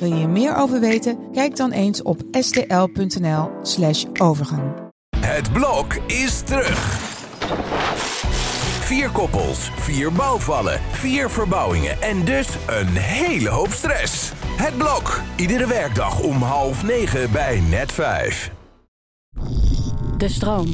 Wil je meer over weten? Kijk dan eens op stl.nl/slash overgang. Het blok is terug. Vier koppels, vier bouwvallen, vier verbouwingen en dus een hele hoop stress. Het blok, iedere werkdag om half negen bij net vijf. De stroom.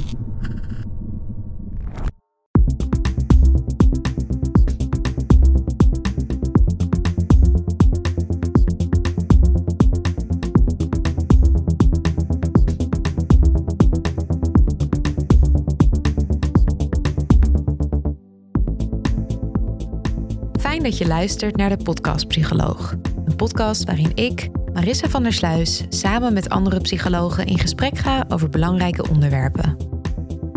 Dat je luistert naar de Podcast Psycholoog. Een podcast waarin ik, Marissa van der Sluis, samen met andere psychologen in gesprek ga over belangrijke onderwerpen.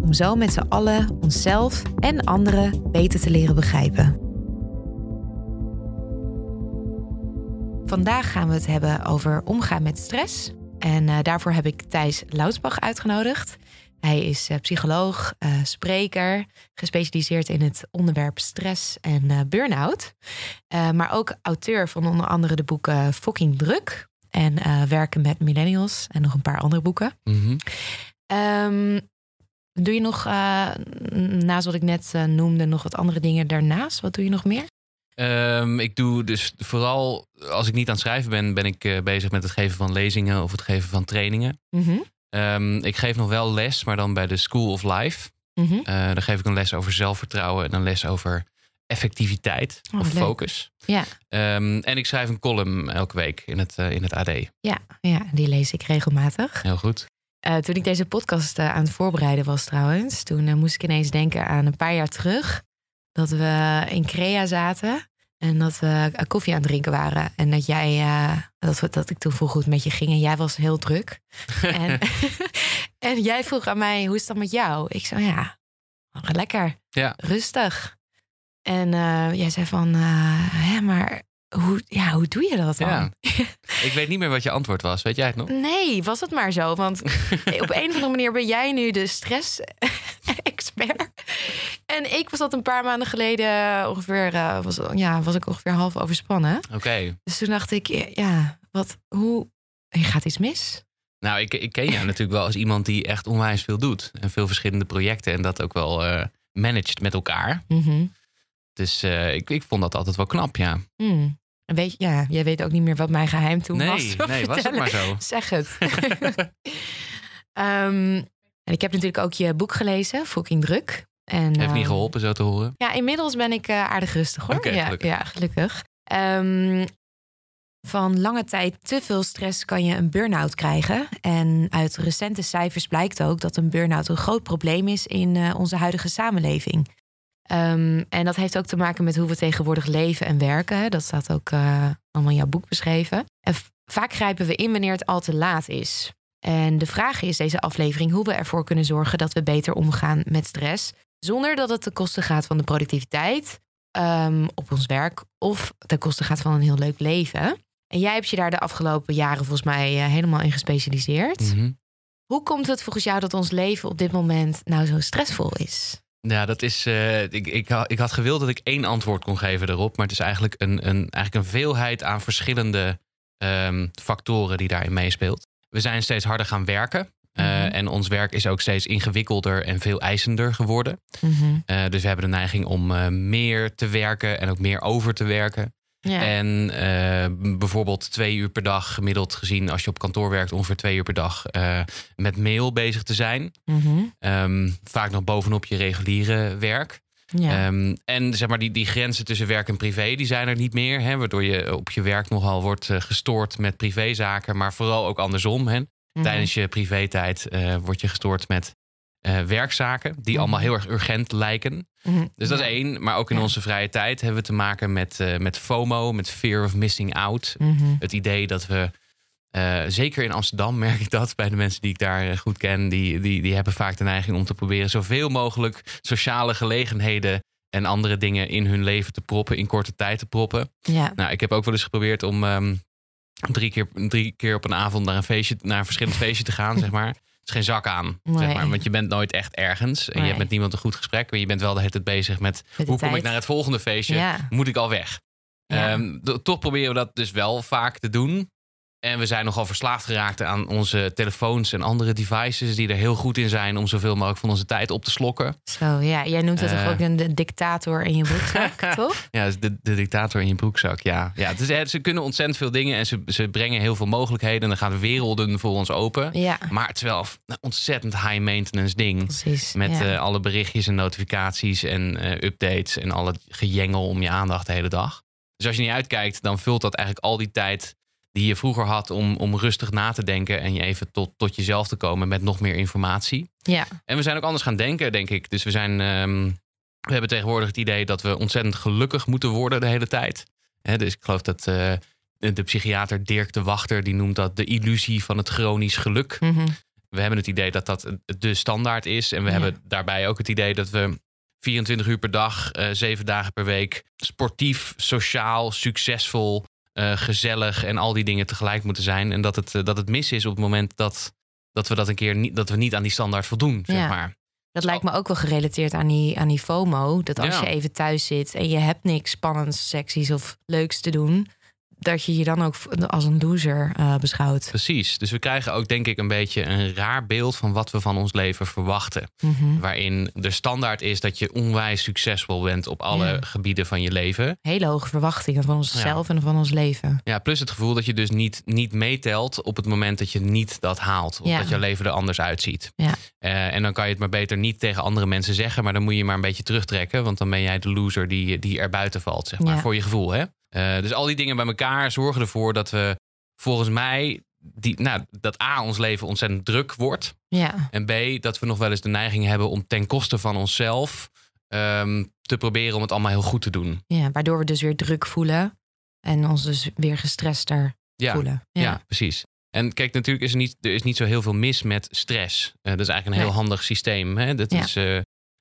Om zo met z'n allen onszelf en anderen beter te leren begrijpen. Vandaag gaan we het hebben over omgaan met stress. En eh, daarvoor heb ik Thijs Loudsbach uitgenodigd. Hij is eh, psycholoog, eh, spreker, gespecialiseerd in het onderwerp stress en eh, burn-out. Maar ook auteur van onder andere de boeken Fucking Druk en Werken met Millennials en nog een paar andere boeken. Ehm, doe je nog, naast wat ik net noemde, nog wat andere dingen daarnaast? Wat doe je nog meer? Ehm, ik doe dus vooral als ik niet aan het schrijven ben, ben ik bezig met het geven van lezingen of het geven van trainingen. Mhm, Ehm, ik geef nog wel les, maar dan bij de School of Life. mhm. Uh, dan geef ik een les over zelfvertrouwen en een les over effectiviteit Oh, of leuk. focus. Ja, Ehm, en ik schrijf een column elke week in het, eh, in het AD. ja, ja, die lees ik regelmatig. Heel goed. Eh, toen ik deze podcast eh, aan het voorbereiden was trouwens, toen eh, moest ik ineens denken aan een paar jaar terug. Dat we in Crea zaten en dat we eh, koffie aan het drinken waren. En dat jij, eh, dat, dat ik toen vroeg het met je ging en jij was heel druk. en, en jij vroeg aan mij, hoe is dat met jou? Ik zei, ja, lekker, Ja. rustig. En eh, jij zei van, eh, hè, maar hoe, ja, hoe doe je dat dan? Ja. Ik weet niet meer wat je antwoord was. Weet jij het nog? Nee, was het maar zo. Want op een of andere manier ben jij nu de stress-expert. En ik was dat een paar maanden geleden ongeveer, eh, was, ja, was ik ongeveer half overspannen. Oké. Dus toen dacht ik, ja, wat, hoe, er gaat iets mis? Nou, ik, ik ken jou natuurlijk wel als iemand die echt onwijs veel doet. En veel verschillende projecten en dat ook wel eh managt met elkaar. Mhm. Dus eh, ik, ik vond dat altijd wel knap, ja. Hmm. En Weet je, ja, jij weet ook niet meer wat mijn geheim toen was. Nee, nee, was het Vertellen. maar zo. Zeg het. Ehm, en ik heb natuurlijk ook je boek gelezen, Fucking Druk. En, Heeft niet ehm, geholpen zo te horen. Ja, inmiddels ben ik eh, aardig rustig hoor. Ja, gelukkig. ja, gelukkig. Ehm, van lange tijd te veel stress kan je een burn-out krijgen. En uit recente cijfers blijkt ook dat een burn-out een groot probleem is in eh, onze huidige samenleving. Ehm, en dat heeft ook te maken met hoe we tegenwoordig leven en werken. Dat staat ook eh, allemaal in jouw boek beschreven. En vaak grijpen we in wanneer het al te laat is. En de vraag is deze aflevering hoe we ervoor kunnen zorgen dat we beter omgaan met stress. Zonder dat het ten koste gaat van de productiviteit ehm, op ons werk of ten koste gaat van een heel leuk leven. En jij hebt je daar de afgelopen jaren volgens mij eh, helemaal in gespecialiseerd. Mhm. Hoe komt het volgens jou dat ons leven op dit moment nou zo stressvol is? Ja, dat is. eh, ik, ik, ik had gewild dat ik één antwoord kon geven erop. Maar het is eigenlijk een, een, eigenlijk een veelheid aan verschillende ehm, factoren die daarin meespeelt. We zijn steeds harder gaan werken. eh, Mhm. En ons werk is ook steeds ingewikkelder en veel eisender geworden. Eh, dus we hebben de neiging om meer te werken en ook meer over te werken. Ja. En eh, bijvoorbeeld twee uur per dag, gemiddeld gezien, als je op kantoor werkt, ongeveer twee uur per dag eh, met mail bezig te zijn. Mhm. Ehm, vaak nog bovenop je reguliere werk. ja. Ehm, en zeg maar, die, die grenzen tussen werk en privé, die zijn er niet meer. Hè, waardoor je op je werk nogal wordt eh, gestoord met privézaken, maar vooral ook andersom. Hè. Mhm. Tijdens je privé-tijd eh, word je gestoord met eh, werkzaken, die Mhm. allemaal heel erg urgent lijken. Mhm. Dus dat is één. Maar ook in Ja. onze vrije tijd hebben we te maken met, eh, met FOMO, met fear of missing out. Mhm. Het idee dat we Eh, zeker in Amsterdam merk ik dat bij de mensen die ik daar goed ken. Die, die, die hebben vaak de neiging om te proberen zoveel mogelijk sociale gelegenheden en andere dingen in hun leven te proppen, in korte tijd te proppen. Ja. Nou, ik heb ook wel eens geprobeerd om ehm, drie, keer, drie keer op een avond naar een feestje, naar een verschillend feestje te gaan, zeg maar. Is geen zak aan, zeg maar. Want je bent nooit echt ergens. En je hebt met niemand een goed gesprek. Maar je bent wel de hele tijd bezig met hoe kom ik naar het volgende feestje? Ja. Moet ik al weg? Ja. Ehm, toch proberen we dat dus wel vaak te doen. En we zijn nogal verslaafd geraakt aan onze telefoons en andere devices die er heel goed in zijn om zoveel mogelijk van onze tijd op te slokken. Zo, ja. Jij noemt het Eh. toch ook een de dictator in je broekzak, toch? Ja, dus de, de dictator in je broekzak. Ja, ja eh, ze kunnen ontzettend veel dingen en ze, ze brengen heel veel mogelijkheden. En er gaan werelden voor ons open. Ja, Maar het is wel een ontzettend high maintenance ding. precies. Met ja. eh, alle berichtjes en notificaties en eh, updates en al het gejengel om je aandacht de hele dag. Dus als je niet uitkijkt, dan vult dat eigenlijk al die tijd die je vroeger had om, om rustig na te denken en je even tot, tot jezelf te komen met nog meer informatie. ja. En we zijn ook anders gaan denken, denk ik. Dus we zijn. ehm, we hebben tegenwoordig het idee dat we ontzettend gelukkig moeten worden de hele tijd. Dus ik geloof dat eh, de, psychiater Dirk de Wachter, die noemt dat de illusie van het chronisch geluk. Mhm. We hebben het idee dat dat de standaard is. En we Ja. hebben daarbij ook het idee dat we 24 uur per dag, eh, zeven dagen per week, sportief, sociaal, succesvol, eh, gezellig en al die dingen tegelijk moeten zijn. En dat het, eh, dat het mis is op het moment dat, dat we dat een keer niet, dat we niet aan die standaard voldoen, zeg maar. Dat lijkt me ook wel gerelateerd aan die, aan die FOMO. Dat als Ja. je even thuis zit en je hebt niks spannends, seksies of leuks te doen, dat je je dan ook als een loser eh, beschouwt. Precies. Dus we krijgen ook denk ik een beetje een raar beeld van wat we van ons leven verwachten. Mhm. Waarin de standaard is dat je onwijs succesvol bent op alle Ja. gebieden van je leven. Hele hoge verwachtingen van onszelf en van ons leven. Ja, plus het gevoel dat je dus niet, niet meetelt op het moment dat je niet dat haalt. Of Ja. dat je leven er anders uitziet. Ja. Eh, en dan kan je het maar beter niet tegen andere mensen zeggen. Maar dan moet je maar een beetje terugtrekken. Want dan ben jij de loser die, die er buiten valt, zeg maar. Voor je gevoel, hè? Eh, dus al die dingen bij elkaar zorgen ervoor dat we volgens mij... Die, nou, dat A, ons leven ontzettend druk wordt. Ja, En B, dat we nog wel eens de neiging hebben om ten koste van onszelf... ehm, te proberen om het allemaal heel goed te doen. ja, waardoor we dus weer druk voelen en ons dus weer gestrester Ja, voelen. Ja. precies. En kijk, natuurlijk is er niet, er is niet zo heel veel mis met stress. Eh, dat is eigenlijk een heel Nee. handig systeem. Hè? Dat Ja. is, eh,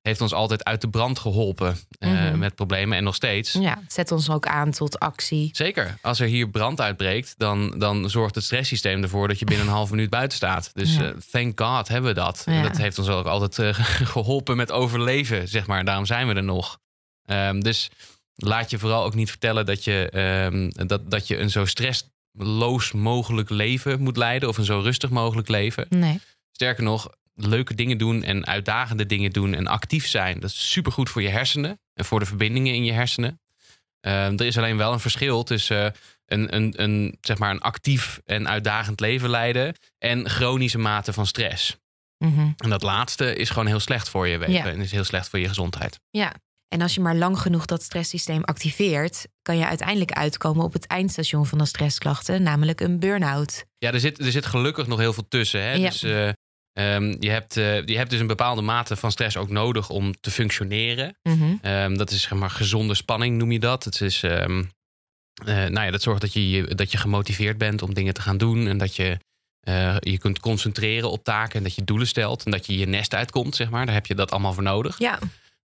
heeft ons altijd uit de brand geholpen eh, Mhm. met problemen en nog steeds. Ja, het zet ons ook aan tot actie. Zeker. Als er hier brand uitbreekt, dan, dan zorgt het stresssysteem ervoor dat je binnen een half minuut buiten staat. Dus Ja. eh, thank God hebben we dat. En Ja. dat heeft ons ook altijd eh, geholpen met overleven, zeg maar. Daarom zijn we er nog. Ehm, dus laat je vooral ook niet vertellen dat je, ehm, dat, dat je een zo stressloos mogelijk leven moet leiden. Of een zo rustig mogelijk leven. Nee. Sterker nog, leuke dingen doen en uitdagende dingen doen en actief zijn. Dat is supergoed voor je hersenen en voor de verbindingen in je hersenen. Ehm, er is alleen wel een verschil tussen eh, een, een, een, zeg maar een actief en uitdagend leven leiden en chronische mate van stress. Mhm. En dat laatste is gewoon heel slecht voor je weten Ja. en is heel slecht voor je gezondheid. Ja. En als je maar lang genoeg dat stresssysteem activeert, kan je uiteindelijk uitkomen op het eindstation van de stressklachten, namelijk een burn-out. Ja, er zit, er zit gelukkig nog heel veel tussen. Hè? Ja. Dus eh, ehm, je, hebt, eh, je hebt dus een bepaalde mate van stress ook nodig om te functioneren. Mhm. Ehm, dat is zeg maar gezonde spanning, noem je dat. Het is, ehm, eh, nou ja, dat zorgt dat je, dat je gemotiveerd bent om dingen te gaan doen. En dat je eh, je kunt concentreren op taken. En dat je doelen stelt. En dat je je nest uitkomt, zeg maar. Daar heb je dat allemaal voor nodig. Ja,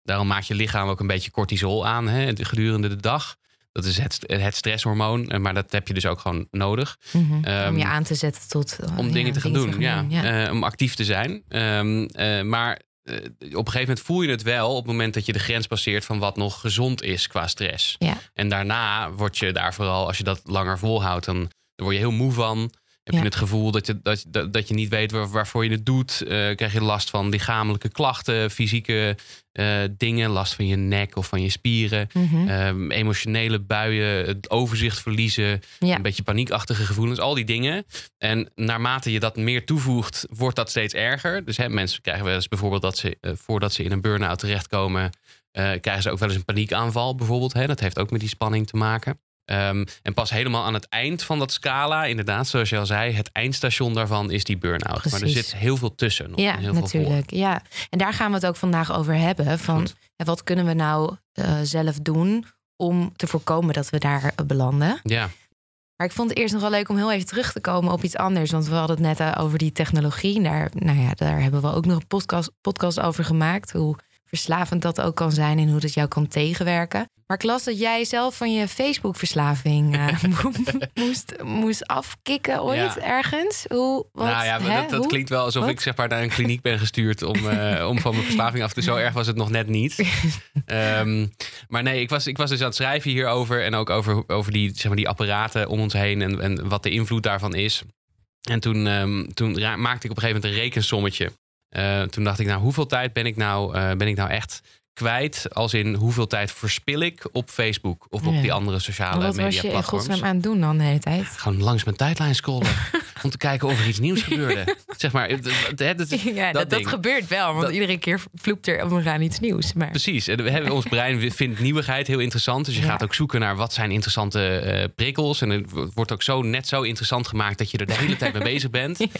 Daarom maakt je lichaam ook een beetje cortisol aan hè, gedurende de dag. Dat is het, het stresshormoon. eh, Maar dat heb je dus ook gewoon nodig. Mhm. Ehm, om je aan te zetten tot eh, Om ja, dingen te gaan doen, ja. ja. Eh, om actief te zijn. Ehm, eh, maar eh, op een gegeven moment voel je het wel op het moment dat je de grens passeert van wat nog gezond is qua stress. Ja. En daarna word je daar vooral, als je dat langer volhoudt, dan, dan word je heel moe van. Heb Ja. je het gevoel dat je, dat, dat, dat je niet weet waar, waarvoor je het doet. Eh, krijg je last van lichamelijke klachten, fysieke eh, dingen. Last van je nek of van je spieren. Mhm. Ehm, emotionele buien, het overzicht verliezen. Ja. Een beetje paniekachtige gevoelens, al die dingen. En naarmate je dat meer toevoegt, wordt dat steeds erger. Dus hè, mensen krijgen wel eens bijvoorbeeld dat ze, eh, voordat ze in een burn-out terechtkomen, krijgen ze ook wel eens een paniekaanval bijvoorbeeld. Hè? Dat heeft ook met die spanning te maken. Ehm, en pas helemaal aan het eind van dat scala, inderdaad, zoals je al zei, het eindstation daarvan is die burn-out. Maar er zit heel veel tussen. Nog, Ja, Veel natuurlijk. Ja. En daar gaan we het ook vandaag over hebben. Van Goed. wat kunnen we nou eh, zelf doen om te voorkomen dat we daar eh, belanden? Ja, Maar ik vond het eerst nog wel leuk om heel even terug te komen op iets anders. Want we hadden het net eh, over die technologie. Daar, nou ja, daar hebben we ook nog een podcast, podcast over gemaakt. Hoe verslavend dat ook kan zijn en hoe dat jou kan tegenwerken. Maar ik las dat jij zelf van je Facebook-verslaving uh, moest, moest afkicken ooit Ja. ergens. Hoe, wat, nou ja, hè? dat, klinkt wel alsof Wat? ik zeg maar naar een kliniek ben gestuurd om, eh, om van mijn verslaving af te. Zo erg was het nog net niet. Ehm, maar nee, ik was, ik was dus aan het schrijven hierover en ook over, over die, zeg maar, die apparaten om ons heen en, en wat de invloed daarvan is. En toen, ehm, toen maakte ik op een gegeven moment een rekensommetje. Eh, toen dacht ik, nou, hoeveel tijd ben ik nou, eh, ben ik nou echt kwijt? Als in hoeveel tijd verspil ik op Facebook of op Ja. die andere sociale wat was media je in platforms? godsnaam aan het doen dan de hele tijd? Gewoon langs mijn tijdlijn scrollen. om te kijken of er iets nieuws gebeurde. Zeg maar, Ja, dat, dat, ding. gebeurt wel. Want Dat- iedere keer vloept er om iets nieuws. Maar Precies. En we hebben, ons brein vindt nieuwigheid heel interessant. Dus je Ja. gaat ook zoeken naar wat zijn interessante eh, prikkels. En het wordt ook zo net zo interessant gemaakt dat je er de hele tijd mee bezig bent.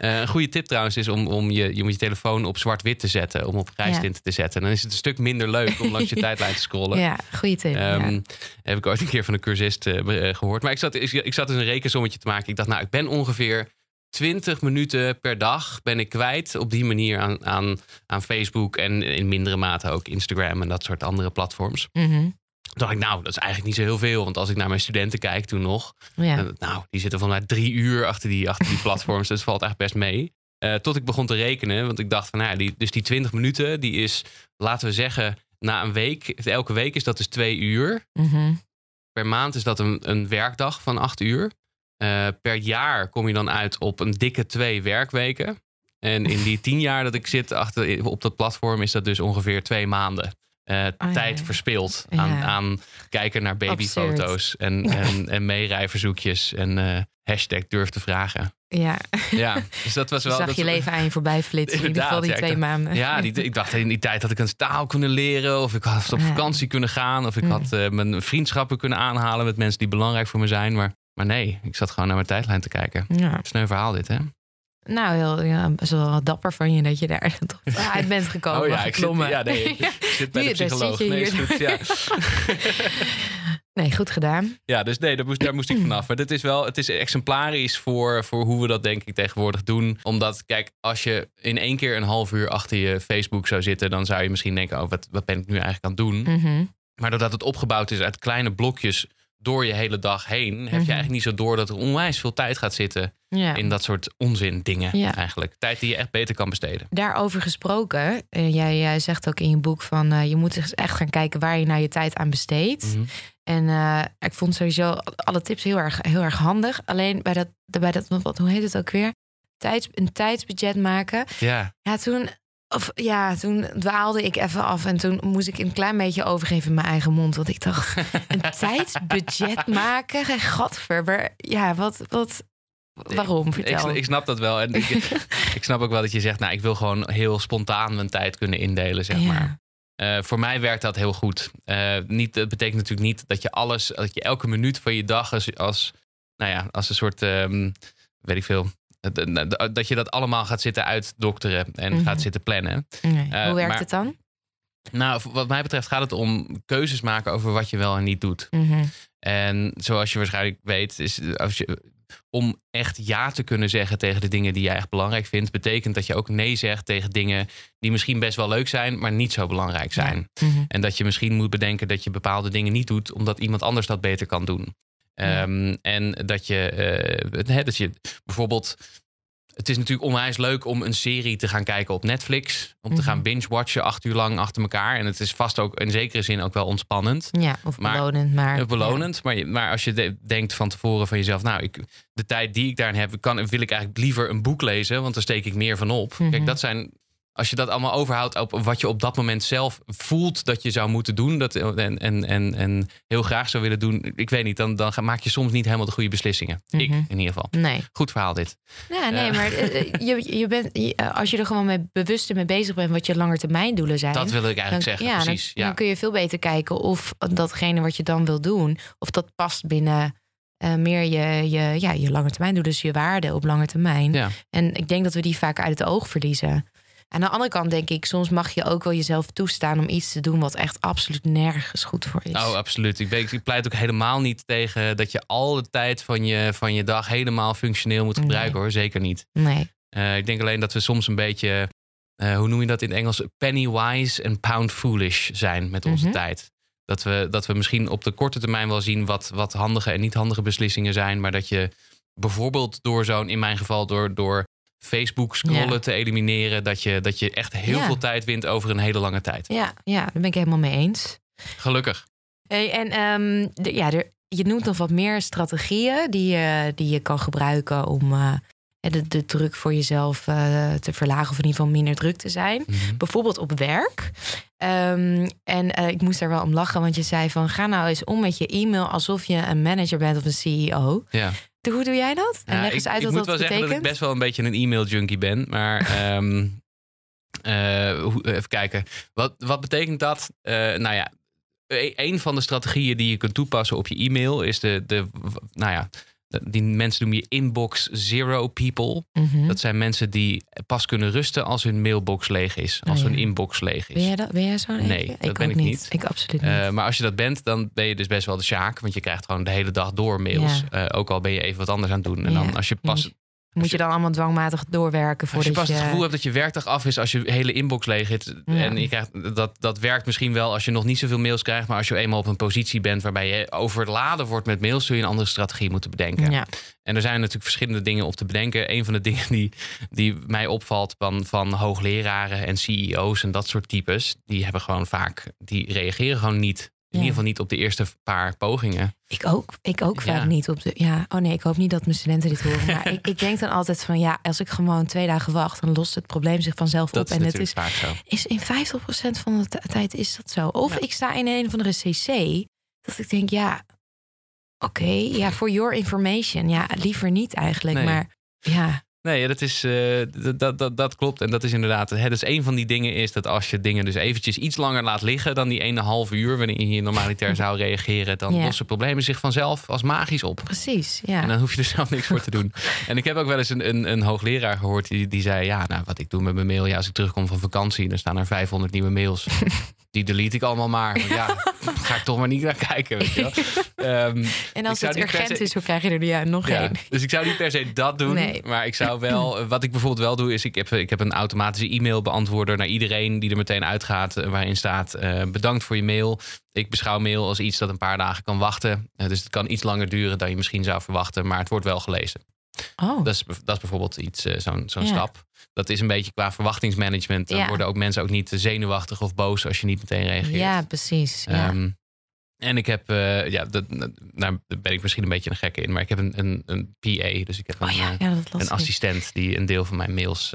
Eh, een goede tip trouwens is om, om je, je moet je telefoon op zwart-wit te zetten. Om op rijstint te zetten. En dan is het een stuk minder leuk om langs je tijdlijn te scrollen. ja, goede tip. Ehm. Heb ik ooit een keer van een cursist eh, eh, gehoord. Maar ik zat, ik, ik zat dus een rekensommetje te maken. Ik dacht, nou, ik ben ongeveer 20 minuten per dag ben ik kwijt op die manier aan, aan, aan Facebook en in mindere mate ook Instagram en dat soort andere platforms. Mhm. Toen dacht ik, nou, dat is eigenlijk niet zo heel veel. Want als ik naar mijn studenten kijk toen nog, ja. dan- nou, die zitten van mij drie uur achter die, achter die platforms. dus het valt echt best mee. Eh, tot ik begon te rekenen, want ik dacht van, nou ja, die, dus die 20 minuten, die is, laten we zeggen, na een week, elke week is dat dus twee uur. Mhm. Per maand is dat een, een werkdag van acht uur. Eh, per jaar kom je dan uit op een dikke twee werkweken. En in die tien jaar dat ik zit achter, op dat platform is dat dus ongeveer twee maanden. eh, ja. tijd verspild aan, Ja. aan kijken naar babyfoto's en, en, en meerijverzoekjes en eh, hashtag durf te vragen. ja. Ja, dus dat was Je wel. zag dat- je leven aan je voorbij flitsen. In ieder geval die twee ja, maanden. Ja, die, ik dacht in die tijd had ik een taal kunnen leren. Of ik had op Ja. vakantie kunnen gaan. Of ik Ja. had mijn vriendschappen kunnen aanhalen met mensen die belangrijk voor me zijn. Maar, maar nee, ik zat gewoon naar mijn tijdlijn te kijken. Ja. Sneu verhaal dit, hè? Nou, heel, ja, best wel dapper van je dat je daar toch uit bent gekomen. Oh ja, ik zit, ja, nee, ik zit bij de psycholoog. Nee, is goed, ja. Nee, goed gedaan. ja, dus nee, daar moest, daar moest ik vanaf. Maar dit is wel, het is exemplarisch voor, voor hoe we dat denk ik tegenwoordig doen. Omdat, kijk, als je in één keer een half uur achter je Facebook zou zitten... dan zou je misschien denken, oh, wat, wat ben ik nu eigenlijk aan het doen? Mhm. Maar doordat het opgebouwd is uit kleine blokjes door je hele dag heen, heb je Mhm. eigenlijk niet zo door dat er onwijs veel tijd gaat zitten Ja. in dat soort onzin dingen Ja. eigenlijk. Tijd die je echt beter kan besteden. Daarover gesproken, eh, jij, jij zegt ook in je boek van eh, je moet echt gaan kijken waar je nou je tijd aan besteedt. Mhm. En eh, ik vond sowieso alle tips heel erg, heel erg handig. Alleen bij dat, bij dat wat, hoe heet het ook weer? Tijds, een tijdsbudget maken. Ja, Ja, toen, of, ja, toen dwaalde ik even af. En toen moest ik een klein beetje overgeven in mijn eigen mond. Want ik dacht, een tijdsbudget maken? Gadver, ja, wat, wat, waarom? ik, Vertel. ik snap dat wel. En ik, ik snap ook wel dat je zegt, nou, ik wil gewoon heel spontaan mijn tijd kunnen indelen, zeg Ja. maar. Eh, voor mij werkt dat heel goed. Eh, niet, dat betekent natuurlijk niet dat je alles, dat je elke minuut van je dag als, als, nou ja, als een soort, ehm, weet ik veel, dat- dat je dat allemaal gaat zitten uitdokteren en Mhm. gaat zitten plannen. Nee, Eh, Hoe werkt maar- het dan? Nou, wat mij betreft gaat het om keuzes maken over wat je wel en niet doet. Mhm. En zoals je waarschijnlijk weet, is als je, om echt ja te kunnen zeggen tegen de dingen die jij echt belangrijk vindt, betekent dat je ook nee zegt tegen dingen die misschien best wel leuk zijn, maar niet zo belangrijk zijn. Mhm. En dat je misschien moet bedenken dat je bepaalde dingen niet doet, omdat iemand anders dat beter kan doen. Ehm, en dat je, eh, hè, dat je bijvoorbeeld. Het is natuurlijk onwijs leuk om een serie te gaan kijken op Netflix. Om te Mhm. gaan binge-watchen acht uur lang achter elkaar. En het is vast ook in zekere zin ook wel ontspannend. Ja, of Maar- belonend, maar... Belonend. Maar, maar als je de- denkt van tevoren van jezelf, nou, ik, de tijd die ik daarin heb, kan, wil ik eigenlijk liever een boek lezen, want daar steek ik meer van op. Mhm. Kijk, dat zijn. Als je dat allemaal overhoudt op wat je op dat moment zelf voelt dat je zou moeten doen. Dat, en, en, en, en heel graag zou willen doen. Ik weet niet, dan, dan maak je soms niet helemaal de goede beslissingen. Ik Mhm. in ieder geval. Nee. Goed verhaal dit. Ja, nee, Ja. maar eh, eh, je, je bent, eh, als je er gewoon mee bewust mee bezig bent wat je langetermijndoelen zijn. Dat wil ik eigenlijk dan, zeggen. ja, precies. Dan, ja. dan kun je veel beter kijken of datgene wat je dan wil doen, of dat past binnen eh, meer je, je, ja, je lange termijn doelen, dus je waarde op lange termijn. Ja. En ik denk dat we die vaak uit het oog verliezen. Aan de andere kant denk ik, soms mag je ook wel jezelf toestaan om iets te doen wat echt absoluut nergens goed voor is. Oh, absoluut. Ik, ben, ik pleit ook helemaal niet tegen dat je al de tijd van je, van je dag helemaal functioneel moet gebruiken Nee. hoor. Zeker niet. Nee. Eh, ik denk alleen dat we soms een beetje, eh, hoe noem je dat in het Engels? Penny wise en pound foolish zijn met onze Mhm. tijd. Dat we, dat we misschien op de korte termijn wel zien wat, wat handige en niet handige beslissingen zijn. Maar dat je bijvoorbeeld door zo'n, in mijn geval, door, door Facebook scrollen Ja. te elimineren, dat je, dat je echt heel Ja. veel tijd wint over een hele lange tijd. Ja, ja, daar ben ik helemaal mee eens. Gelukkig. Hey, en ehm, de- ja, er, je noemt nog wat meer strategieën die je, die je kan gebruiken om eh, de, de druk voor jezelf eh, te verlagen, of in ieder geval minder druk te zijn. Mhm. Bijvoorbeeld op werk. Ehm, en eh, ik moest daar wel om lachen, want je zei van ga nou eens om met je e-mail alsof je een manager bent of een CEO. Ja. Hoe doe jij dat? En Ja, leg ik, eens uit ik wat moet dat wel zeggen dat ik best wel een beetje een e-mail junkie ben. Maar ehm, eh, hoe- even kijken. Wat, wat betekent dat? Eh, nou ja, e- een van de strategieën die je kunt toepassen op je e-mail is de, de nou ja, die mensen noem je inbox zero people. Mhm. Dat zijn mensen die pas kunnen rusten als hun mailbox leeg is, als Oh, ja. hun inbox leeg is. Ben jij, dat, ben jij zo'n Nee, eentje? dat ik ben ik niet. Ik absoluut niet. Eh, maar als je dat bent, dan ben je dus best wel de sjaak. Want je krijgt gewoon de hele dag door mails. Ja. Eh, ook al ben je even wat anders aan het doen. En Ja. dan als je pas Moet je dan allemaal dwangmatig doorwerken Als je pas je... het gevoel hebt dat je werkdag af is als je hele inbox leeg. Ja. En je krijgt, dat, dat werkt misschien wel als je nog niet zoveel mails krijgt. Maar als je eenmaal op een positie bent waarbij je overladen wordt met mails, zul je een andere strategie moeten bedenken. Ja. En er zijn natuurlijk verschillende dingen op te bedenken. Een van de dingen die, die mij opvalt van, van hoogleraren en CEO's en dat soort types, die hebben gewoon vaak, die reageren gewoon niet. In ieder geval niet op de eerste paar pogingen. Ik ook, ik ook vaak niet op de. Ja, oh nee, ik hoop niet dat mijn studenten dit horen. Maar ik, ik denk dan altijd van ja, als ik gewoon twee dagen wacht, dan lost het probleem zich vanzelf Dat op. is En het is, vaak zo. is in 50% van de tijd is dat zo. Of Ja. ik sta in een of andere CC, dat ik denk, ja, oké, ja, for your information. Ja, liever niet eigenlijk. Nee. Maar ja, Nee, dat, is, eh, dat, dat, dat, klopt. En dat is inderdaad. Hè, dus een van die dingen is dat als je dingen dus eventjes iets langer laat liggen dan die ene halve uur wanneer je hier normaliter zou reageren, dan Ja. lossen problemen zich vanzelf als magisch op. precies. Ja. En dan hoef je er zelf niks voor te doen. En ik heb ook wel eens een, een, een hoogleraar gehoord die, die zei: Ja, nou, wat ik doe met mijn mail, ja, als ik terugkom van vakantie, dan staan er 500 nieuwe mails. Die delete ik allemaal maar. Ja, ga ik toch maar niet naar kijken. Weet je wel. Ehm, en als het urgent se- is, dan krijg je er ja, nog ja, één. dus ik zou niet per se dat doen. Nee. Maar ik zou wel. Wat ik bijvoorbeeld wel doe, is ik heb, ik heb een automatische e-mail beantwoorder naar iedereen die er meteen uitgaat. eh, Waarin staat: eh, bedankt voor je mail. Ik beschouw mail als iets dat een paar dagen kan wachten. Eh, dus het kan iets langer duren dan je misschien zou verwachten. Maar het wordt wel gelezen. Oh, Dat is, dat is bijvoorbeeld iets, eh, zo'n zo'n Ja. stap. Dat is een beetje qua verwachtingsmanagement. Dan Ja. worden ook mensen ook niet zenuwachtig of boos als je niet meteen reageert. ja, precies. Ja. Ehm, en ik heb, eh, ja, dat, nou, daar ben ik misschien een beetje een gekke in, maar ik heb een, een, een PA, dus ik heb een, oh ja, eh, een assistent die een deel van mijn mails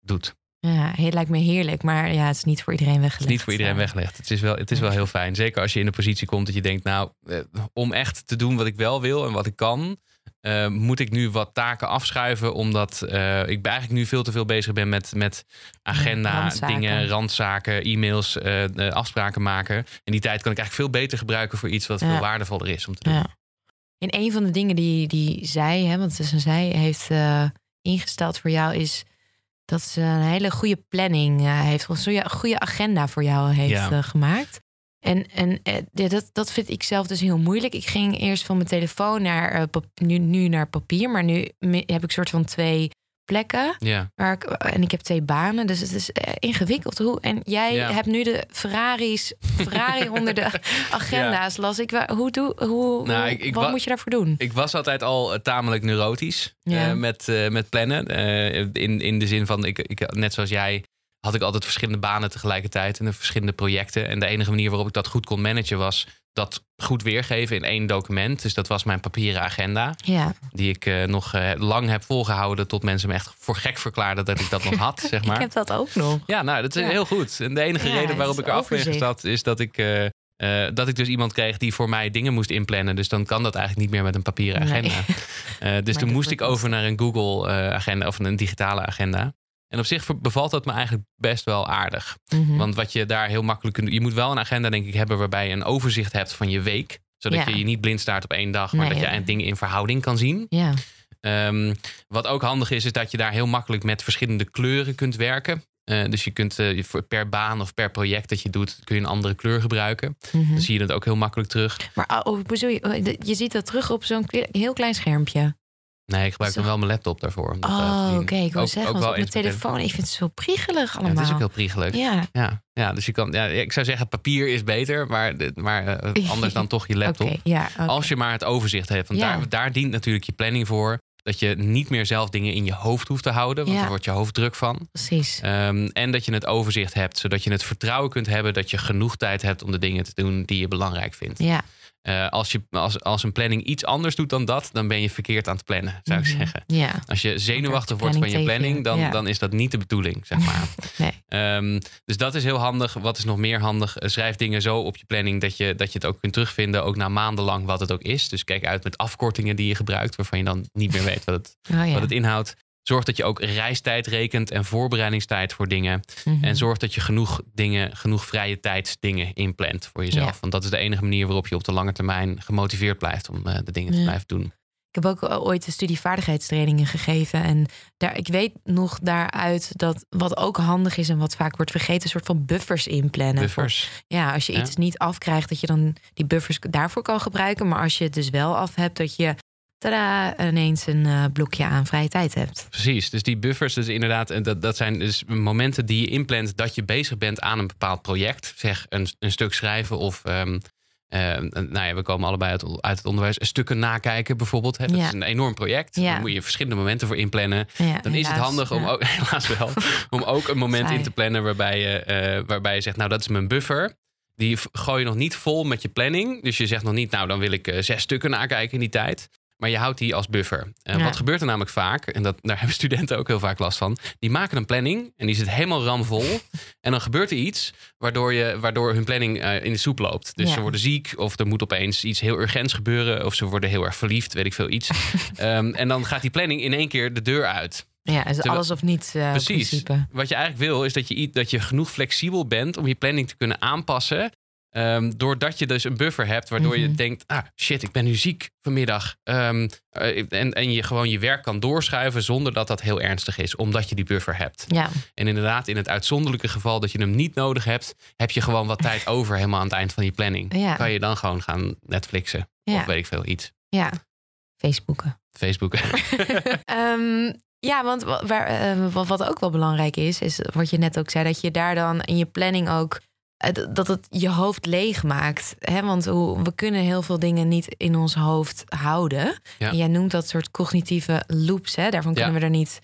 doet. Ja, het lijkt me heerlijk, maar ja, het is niet voor iedereen Het weggelegd. is niet voor iedereen weggelegd. Het is wel, het is wel heel fijn. Zeker als je in de positie komt dat je denkt, nou, om echt te doen wat ik wel wil en wat ik kan, eh, moet ik nu wat taken afschuiven, omdat eh, ik eigenlijk nu veel te veel bezig ben met, met agenda, randzaken. dingen, randzaken, e-mails, eh, afspraken maken. En die tijd kan ik eigenlijk veel beter gebruiken voor iets wat Ja. veel waardevoller is om te doen. Ja. En een van de dingen die, die zij, hè, want het is een zij, heeft ingesteld voor jou is dat ze een hele goede planning heeft, of een goede agenda voor jou heeft Ja. gemaakt. En, en eh, ja, dat, dat vind ik zelf dus heel moeilijk. Ik ging eerst van mijn telefoon naar eh, pap- nu, nu naar papier, maar nu heb ik soort van twee plekken. Ja. Waar ik, en ik heb twee banen, dus het is eh, ingewikkeld. Hoe, en jij Ja. hebt nu de Ferraris, Ferrari onder de agenda's, las ik. Hoe doe, hoe, Nou, hoe- ik- ik wat wa- moet je daarvoor doen? Ik was altijd al eh, tamelijk neurotisch Ja. eh, met, eh, met plannen. Eh, in, in de zin van, ik, ik, net zoals jij, had ik altijd verschillende banen tegelijkertijd en verschillende projecten. En de enige manier waarop ik dat goed kon managen was dat goed weergeven in één document. Dus dat was mijn papieren agenda, Ja, die ik eh, nog eh, lang heb volgehouden tot mensen me echt voor gek verklaarden dat ik dat nog had, zeg maar. ik heb dat ook nog. Ja, nou, dat is Ja. heel goed. En de enige Ja, reden waarop ik eraf ben gestapt is dat ik, eh, dat ik dus iemand kreeg die voor mij dingen moest inplannen. Dus dan kan dat eigenlijk niet meer met een papieren Nee. agenda. Dus Maar toen moest ik over naar een Google eh, agenda of een digitale agenda. En op zich bevalt dat me eigenlijk best wel aardig. Mhm. Want wat je daar heel makkelijk kunt doen. Je moet wel een agenda, denk ik, hebben waarbij je een overzicht hebt van je week. Zodat Ja. je je niet blind staart op één dag, maar Nee, dat je ja. dingen in verhouding kan zien. ja, Ehm, wat ook handig is, is dat je daar heel makkelijk met verschillende kleuren kunt werken. Eh, dus je kunt eh, per baan of per project dat je doet, kun je een andere kleur gebruiken. Mhm. Dan zie je dat ook heel makkelijk terug. Maar oh, bedoel je, oh, je ziet dat terug op zo'n heel klein schermpje. Nee, ik gebruik dan wel mijn laptop daarvoor. eh, Oh, oké. Ik wil zeggen, ook want op mijn telefoon, ik vind het zo priegelig Ja, allemaal. het is ook heel priegelig. Ja. Ja, Ja, dus je kan, ja, ik zou zeggen, papier is beter, maar, maar eh, anders dan toch je laptop. ja. Als je maar het overzicht hebt. Want Ja. daar, daar dient natuurlijk je planning voor. Dat je niet meer zelf dingen in je hoofd hoeft te houden. Want Ja. daar wordt je hoofd druk van. Precies. Ehm, en dat je het overzicht hebt. Zodat je het vertrouwen kunt hebben dat je genoeg tijd hebt om de dingen te doen die je belangrijk vindt. Ja, Eh, als, je, als, als een planning iets anders doet dan dat, dan ben je verkeerd aan het plannen, zou ik Mhm. zeggen. Als je zenuwachtig wordt van je planning, dan, dan is dat niet de bedoeling, zeg maar. Nee. Ehm, dus dat is heel handig. Wat is nog meer handig? Eh, Schrijf dingen zo op je planning dat je, dat je het ook kunt terugvinden, ook na maandenlang wat het ook is. Dus kijk uit met afkortingen die je gebruikt, waarvan je dan niet meer weet wat het, Oh, ja. wat het inhoudt. Zorg dat je ook reistijd rekent en voorbereidingstijd voor dingen. Mhm. En zorg dat je genoeg dingen, genoeg vrije tijdsdingen inplant voor jezelf. Ja. Want dat is de enige manier waarop je op de lange termijn gemotiveerd blijft om eh, de dingen te blijven doen. Ik heb ook ooit een studie vaardigheidstrainingen gegeven. En daar, ik weet nog daaruit dat wat ook handig is en wat vaak wordt vergeten, een soort van buffers inplannen. Buffers. Ja, als je Ja. iets niet afkrijgt, dat je dan die buffers daarvoor kan gebruiken. Maar als je het dus wel af hebt, dat je tada, ineens een eh, blokje aan vrije tijd hebt. Precies, dus die buffers, dus inderdaad, en dat, dat zijn dus momenten die je inplant dat je bezig bent aan een bepaald project. Zeg een, een stuk schrijven of, ehm, ehm, nou ja, we komen allebei uit, uit het onderwijs, stukken nakijken bijvoorbeeld. Hè. Dat Ja. is een enorm project. Ja. Daar moet je verschillende momenten voor inplannen. Ja, Dan is het handig om ook, helaas wel, om ook een moment Saai. in te plannen waarbij je, eh, waarbij je zegt, nou dat is mijn buffer. Die gooi je nog niet vol met je planning. Dus je zegt nog niet, nou dan wil ik eh, zes stukken nakijken in die tijd. Maar je houdt die als buffer. Ja. Wat gebeurt er namelijk vaak, en dat, daar hebben studenten ook heel vaak last van. Die maken een planning en die zit helemaal ramvol. en dan gebeurt er iets waardoor, je, waardoor hun planning eh, in de soep loopt. Dus Ja. ze worden ziek of er moet opeens iets heel urgents gebeuren. Of ze worden heel erg verliefd, weet ik veel iets. Ehm, en dan gaat die planning in één keer de deur uit. Ja, is alles of niets eh Precies. principe. Wat je eigenlijk wil, is dat je, dat je genoeg flexibel bent om je planning te kunnen aanpassen. Ehm, doordat je dus een buffer hebt, waardoor je Mhm. denkt: ah shit, ik ben nu ziek vanmiddag. Ehm, eh, en, en je gewoon je werk kan doorschuiven zonder dat dat heel ernstig is, omdat je die buffer hebt. Ja, En inderdaad, in het uitzonderlijke geval dat je hem niet nodig hebt, heb je gewoon wat tijd over helemaal aan het eind van je planning. Ja. Kan je dan gewoon gaan Netflixen Ja. of weet ik veel iets. ja. Facebooken. Facebook. Ehm, ja, want wa- waar, eh, wat, ook wel belangrijk is, is wat je net ook zei, dat je daar dan in je planning ook dat het je hoofd leeg maakt. Hè? Want hoe, we kunnen heel veel dingen niet in ons hoofd houden. Ja. En jij noemt dat soort cognitieve loops. Hè? Daarvan kunnen Ja. we er niet,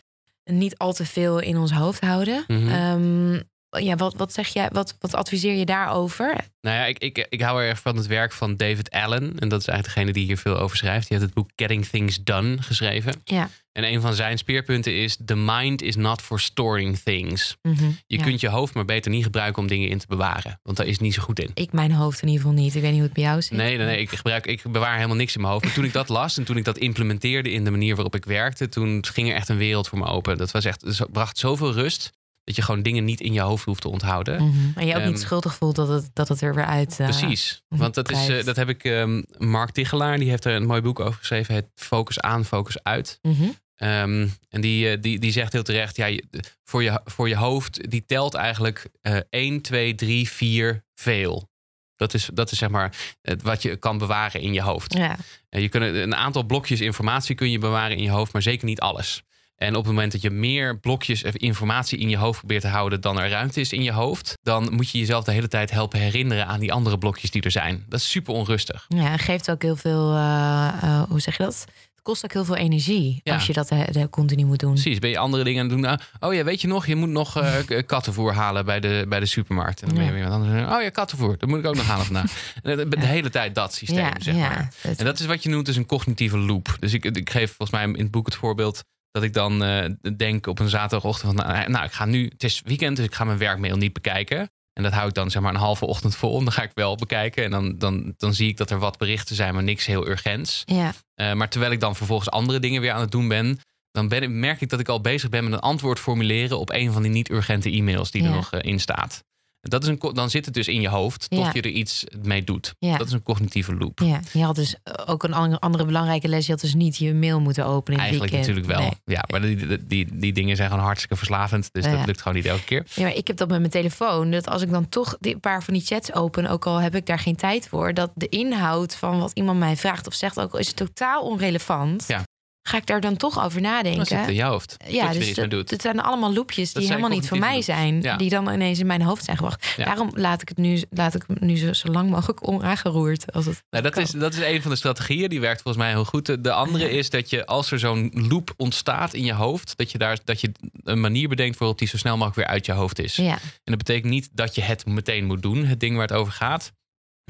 niet al te veel in ons hoofd houden. Ehm, ja, wat, wat zeg jij? Wat, wat adviseer je daarover? Nou ja, ik, ik, ik hou erg van het werk van David Allen. En dat is eigenlijk degene die hier veel over schrijft. Die heeft het boek Getting Things Done geschreven. Ja. En een van zijn speerpunten is: The mind is not for storing things. Mhm, Je ja. kunt je hoofd maar beter niet gebruiken om dingen in te bewaren. Want daar is het niet zo goed in. Ik mijn hoofd in ieder geval niet. Ik weet niet hoe het bij jou zit. Nee, nee, nee. Ik, gebruik, ik bewaar helemaal niks in mijn hoofd. Maar toen ik dat las en toen ik dat implementeerde in de manier waarop ik werkte, toen ging er echt een wereld voor me open. Dat was echt, het bracht zoveel rust dat je gewoon dingen niet in je hoofd hoeft te onthouden. Mhm. En je ook niet Ehm, schuldig voelt dat het, dat het er weer uit. eh, Precies. Want dat, is, eh, dat heb ik. ehm, Mark Tichelaar, die heeft er een mooi boek over geschreven. Het Focus aan, Focus uit. mhm. Ehm, en die, eh, die, die zegt heel terecht: ja, voor, je, voor je hoofd, die telt eigenlijk eh 1, 2, 3, 4 veel. Dat is, dat is zeg maar het wat je kan bewaren in je hoofd. Ja. En je kunt een aantal blokjes informatie kun je bewaren in je hoofd, maar zeker niet alles. En op het moment dat je meer blokjes of informatie in je hoofd probeert te houden dan er ruimte is in je hoofd, dan moet je jezelf de hele tijd helpen herinneren aan die andere blokjes die er zijn. Dat is super onrustig. Ja, geeft ook heel veel, eh, eh, hoe zeg je dat? Het kost ook heel veel energie Ja. als je dat eh, eh, continu moet doen. Precies, ben je andere dingen aan het doen? Nou, oh ja, weet je nog, je moet nog kattenvoer halen bij de, bij de supermarkt. En dan ben je weer anders. Oh ja, kattenvoer, dat moet ik ook nog halen vandaag. En de, de hele tijd dat systeem, ja, zeg ja. maar. En dat is wat je noemt dus een cognitieve loop. Dus ik, ik geef volgens mij in het boek het voorbeeld dat ik dan eh, denk op een zaterdagochtend van nou, nou, ik ga nu, het is weekend, dus ik ga mijn werkmail niet bekijken. En dat hou ik dan zeg maar een halve ochtend vol. En dan ga ik wel bekijken. En dan, dan, dan zie ik dat er wat berichten zijn, maar niks heel urgents. ja, Eh, maar terwijl ik dan vervolgens andere dingen weer aan het doen ben, dan ben, ik- merk ik dat ik al bezig ben met een antwoord formuleren op een van die niet-urgente e-mails die er nog eh, in staat. Dat is een, dan zit het dus in je hoofd tot Ja. je er iets mee doet. Ja. Dat is een cognitieve loop. Ja, je had dus ook een andere, belangrijke les. Je had dus niet je mail moeten openen in Eigenlijk weekend. natuurlijk wel. Nee. Ja, maar die, die, die, dingen zijn gewoon hartstikke verslavend. Dus Ja. dat lukt gewoon niet elke keer. Ja, maar ik heb dat met mijn telefoon. Dat als ik dan toch een paar van die chats open, ook al heb ik daar geen tijd voor, dat de inhoud van wat iemand mij vraagt of zegt, ook al is het totaal onrelevant, Ja. Ga ik daar dan toch over Dan zit het in nadenken. je hoofd. Ja, dat je dus dat, doet. het zijn allemaal loopjes die helemaal niet voor mij zijn. Ja. Die dan ineens in mijn hoofd zijn gebracht. Ja. Daarom laat ik het nu, laat ik het nu zo, zo lang mogelijk onaangeroerd. Als het Nou, dat, kan. is, dat is een van de strategieën. Die werkt volgens mij heel goed. De- De andere is dat je, als er zo'n loop ontstaat in je hoofd, dat je, daar, dat je een manier bedenkt waarop die zo snel mogelijk weer uit je hoofd is. Ja, En dat betekent niet dat je het meteen moet doen, het ding waar het over gaat.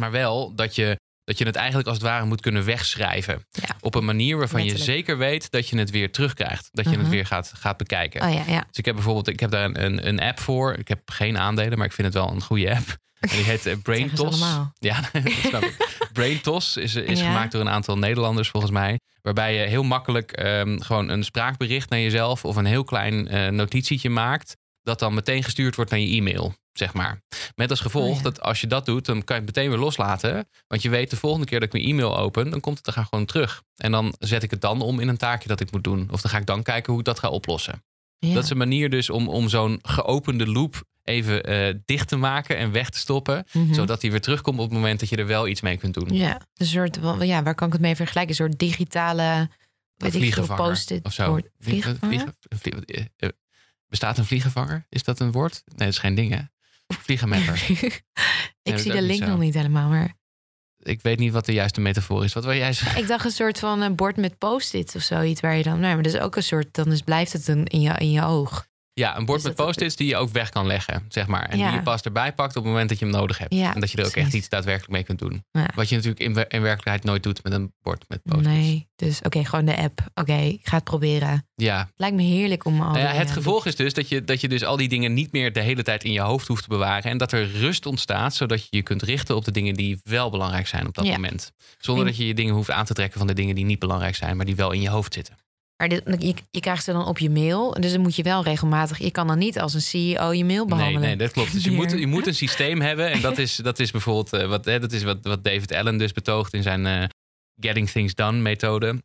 Maar wel dat je, dat je het eigenlijk als het ware moet kunnen wegschrijven. Ja. Op een manier waarvan Letterlijk. je zeker weet dat je het weer terugkrijgt. Dat je het Mhm. weer gaat, gaat bekijken. oh ja, ja. Dus ik heb bijvoorbeeld ik heb daar een, een, app voor. Ik heb geen aandelen, maar ik vind het wel een goede app. En die heet eh, Brain Toss. Ja, dat snap ik. Brain Toss is, is Ja. gemaakt door een aantal Nederlanders volgens mij. Waarbij je heel makkelijk ehm, gewoon een spraakbericht naar jezelf of een heel klein eh, notitietje maakt. Dat dan meteen gestuurd wordt naar je e-mail, zeg maar. Met als gevolg Oh ja. dat als je dat doet, dan kan je het meteen weer loslaten. Want je weet de volgende keer dat ik mijn e-mail open, dan komt het er gewoon terug. En dan zet ik het dan om in een taakje dat ik moet doen. Of dan ga ik dan kijken hoe ik dat ga oplossen. ja. Dat is een manier dus om, om zo'n geopende loop even eh, dicht te maken en weg te stoppen. Mhm. Zodat die weer terugkomt op het moment dat je er wel iets mee kunt doen. Ja, een soort, ja, waar kan ik het mee vergelijken? Een soort digitale, weet ik of zo. vliegen- Bestaat een vliegenvanger? Is dat een woord? Nee, dat is geen ding, hè? Vliegenmapper. ik zie de link nog niet helemaal, maar Ik weet niet wat de juiste metafoor is. Wat wil jij zeggen? ik dacht een soort van een bord met post-it of zoiets waar je dan, nee, maar dat is ook een soort, dan is, blijft het een, in, je, in je oog. Ja, een bord met post-its die je ook weg kan leggen, zeg maar. En Ja. die je pas erbij pakt op het moment dat je hem nodig hebt. Ja, en dat je er ook echt iets daadwerkelijk mee kunt doen. Ja. Wat je natuurlijk in, in werkelijkheid nooit doet met een bord met post-its. Nee, dus oké, gewoon de app. Oké, ik ga het proberen. Ja, Lijkt me heerlijk om al. Nou ja, het eh, gevolg is dus dat je, dat je dus al die dingen niet meer de hele tijd in je hoofd hoeft te bewaren. En dat er rust ontstaat, zodat je je kunt richten op de dingen die wel belangrijk zijn op dat moment. Zonder dat je je dingen hoeft aan te trekken van de dingen die niet belangrijk zijn, maar die wel in je hoofd zitten. Maar dit, je, je krijgt ze dan op je mail. Dus dan moet je wel regelmatig. Je kan dan niet als een CEO je mail behandelen. Nee, nee, dat klopt. Dus je moet, je moet een systeem hebben. En dat is, dat is bijvoorbeeld eh, wat, hè, dat is wat, wat David Allen dus betoogt in zijn eh, Getting Things Done methode.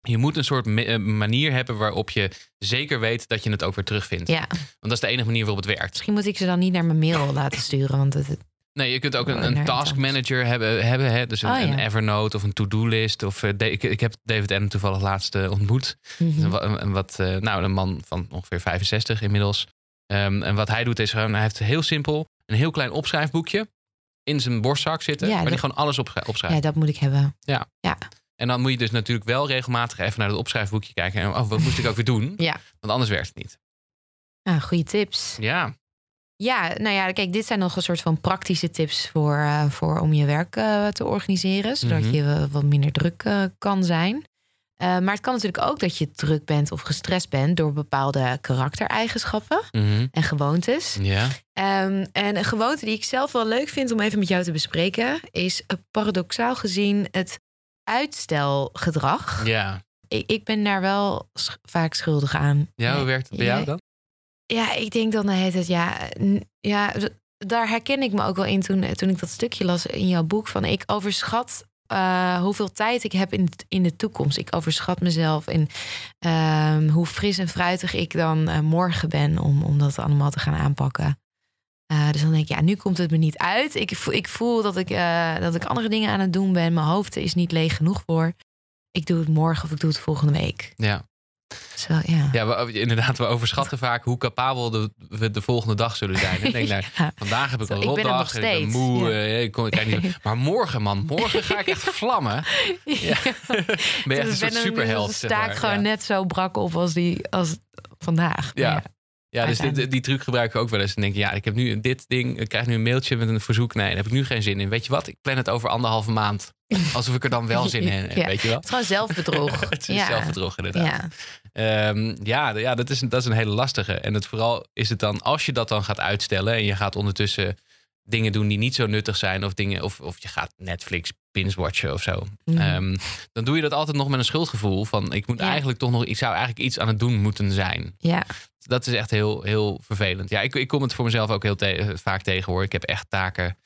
Je moet een soort eh, manier hebben waarop je zeker weet dat je het ook weer terugvindt. Ja, Want dat is de enige manier waarop het werkt. misschien moet ik ze dan niet naar mijn mail laten sturen. Want het, Nee, je kunt ook Oh, een, een naar task manager hebben. hebben hè? Dus een, Oh, ja. een Evernote of een to-do-list. Of, eh, ik, ik heb David Allen toevallig laatst eh, ontmoet. Mhm. Dus een, wa- een, een wat, eh, nou, een man van ongeveer 65 inmiddels. Ehm, en wat hij doet is gewoon, hij heeft heel simpel een heel klein opschrijfboekje in zijn borstzak zitten. Ja, waar hij dat- gewoon alles op opschrijft. ja, dat moet ik hebben. En dan moet je dus natuurlijk wel regelmatig even naar het opschrijfboekje kijken. En oh, wat moest ik ook weer doen? Ja. Want anders werkt het niet. Ah, goede tips. Ja, Ja, nou ja, kijk, dit zijn nog een soort van praktische tips voor, eh, voor om je werk eh, te organiseren. Zodat Mhm. je eh, wat minder druk kan zijn. Maar het kan natuurlijk ook dat je druk bent of gestrest bent door bepaalde karaktereigenschappen Mhm. en gewoontes. ja. Ehm, en een gewoonte die ik zelf wel leuk vind om even met jou te bespreken, is paradoxaal gezien het uitstelgedrag. ja. Ik, ik ben daar wel sch- vaak schuldig aan. Ja, hoe werkt het bij jou dan? Ja, ik denk dan heet het ja. Ja, daar herken ik me ook wel in toen, toen ik dat stukje las in jouw boek. Van ik overschat eh, hoeveel tijd ik heb in, in de toekomst. Ik overschat mezelf en ehm, hoe fris en fruitig ik dan eh, morgen ben om, om dat allemaal te gaan aanpakken. Eh, dus dan denk ik, ja, nu komt het me niet uit. Ik voel, ik voel dat, ik, eh, dat ik andere dingen aan het doen ben. Mijn hoofd is niet leeg genoeg voor. Ik doe het morgen of ik doe het volgende week. Ja. Zo, ja. Ja, we, inderdaad, we overschatten vaak hoe capabel de, we de volgende dag zullen zijn. Ik denk, nou, Ja. vandaag heb ik een rotdag, ik ben moe. ja. eh, ik kon, ik kijk niet, maar morgen, man, morgen ga ik echt vlammen. Ja. ben je echt een soort superheld. Zeg maar. gewoon net zo brak op als, die, als vandaag. Ja. Ja, dus die, truc gebruik ik ook wel eens. Dan denk ik, ja, ik heb nu dit ding, ik krijg nu een mailtje met een verzoek. Nee, daar heb ik nu geen zin in. Weet je wat? Ik plan het over anderhalve maand. Alsof ik er dan wel zin in heb, Ja. weet je wel? Het is gewoon zelfbedrog. Het is ja. zelfbedrog inderdaad. Ja. Ehm, ja, ja dat, is, een- dat is een hele lastige. En het vooral is het dan, als je dat dan gaat uitstellen en je gaat ondertussen dingen doen die niet zo nuttig zijn. Of, dingen, of, of je gaat Netflix binge-watchen of zo. Mhm. Ehm, dan doe je dat altijd nog met een schuldgevoel. Van ik moet Ja. eigenlijk toch nog, ik zou eigenlijk iets aan het doen moeten zijn. Ja, Dat is echt heel, heel vervelend. Ja, ik, ik kom het voor mezelf ook heel te- vaak tegen hoor. Ik heb echt taken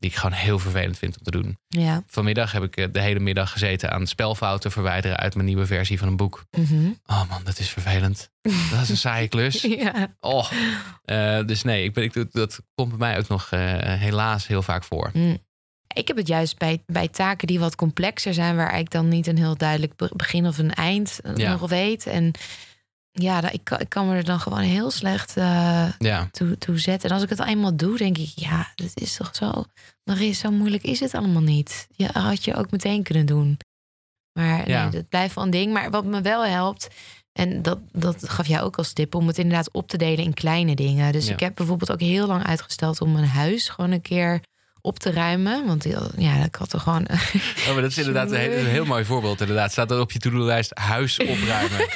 die ik gewoon heel vervelend vind om te doen. ja. Vanmiddag heb ik eh, de hele middag gezeten aan spelfouten verwijderen uit mijn nieuwe versie van een boek. Mhm. Oh man, dat is vervelend. Dat is een saaie klus. ja. Oh. Eh, dus nee, ik ben, ik, dat komt bij mij ook nog eh, helaas heel vaak voor. Mm. Ik heb het juist bij, bij taken die wat complexer zijn, waar ik dan niet een heel duidelijk be- begin of een eind Ja. nog weet. En ja, dat- ik, kan- ik kan me er dan gewoon heel slecht eh, Ja, toe, toe zetten. En als ik het eenmaal doe, denk ik, ja, dat is toch zo. Marie, zo moeilijk is het allemaal niet. Ja, had je ook meteen kunnen doen. Maar Ja. nee, dat blijft wel een ding. Maar wat me wel helpt, en dat, dat gaf jij ook als tip, om het inderdaad op te delen in kleine dingen. Dus Ja. ik heb bijvoorbeeld ook heel lang uitgesteld om mijn huis gewoon een keer op te ruimen. Want ja, ik had er gewoon. oh, maar dat is inderdaad een heel, een heel mooi voorbeeld. Inderdaad, staat dat op je to-do-lijst huis opruimen.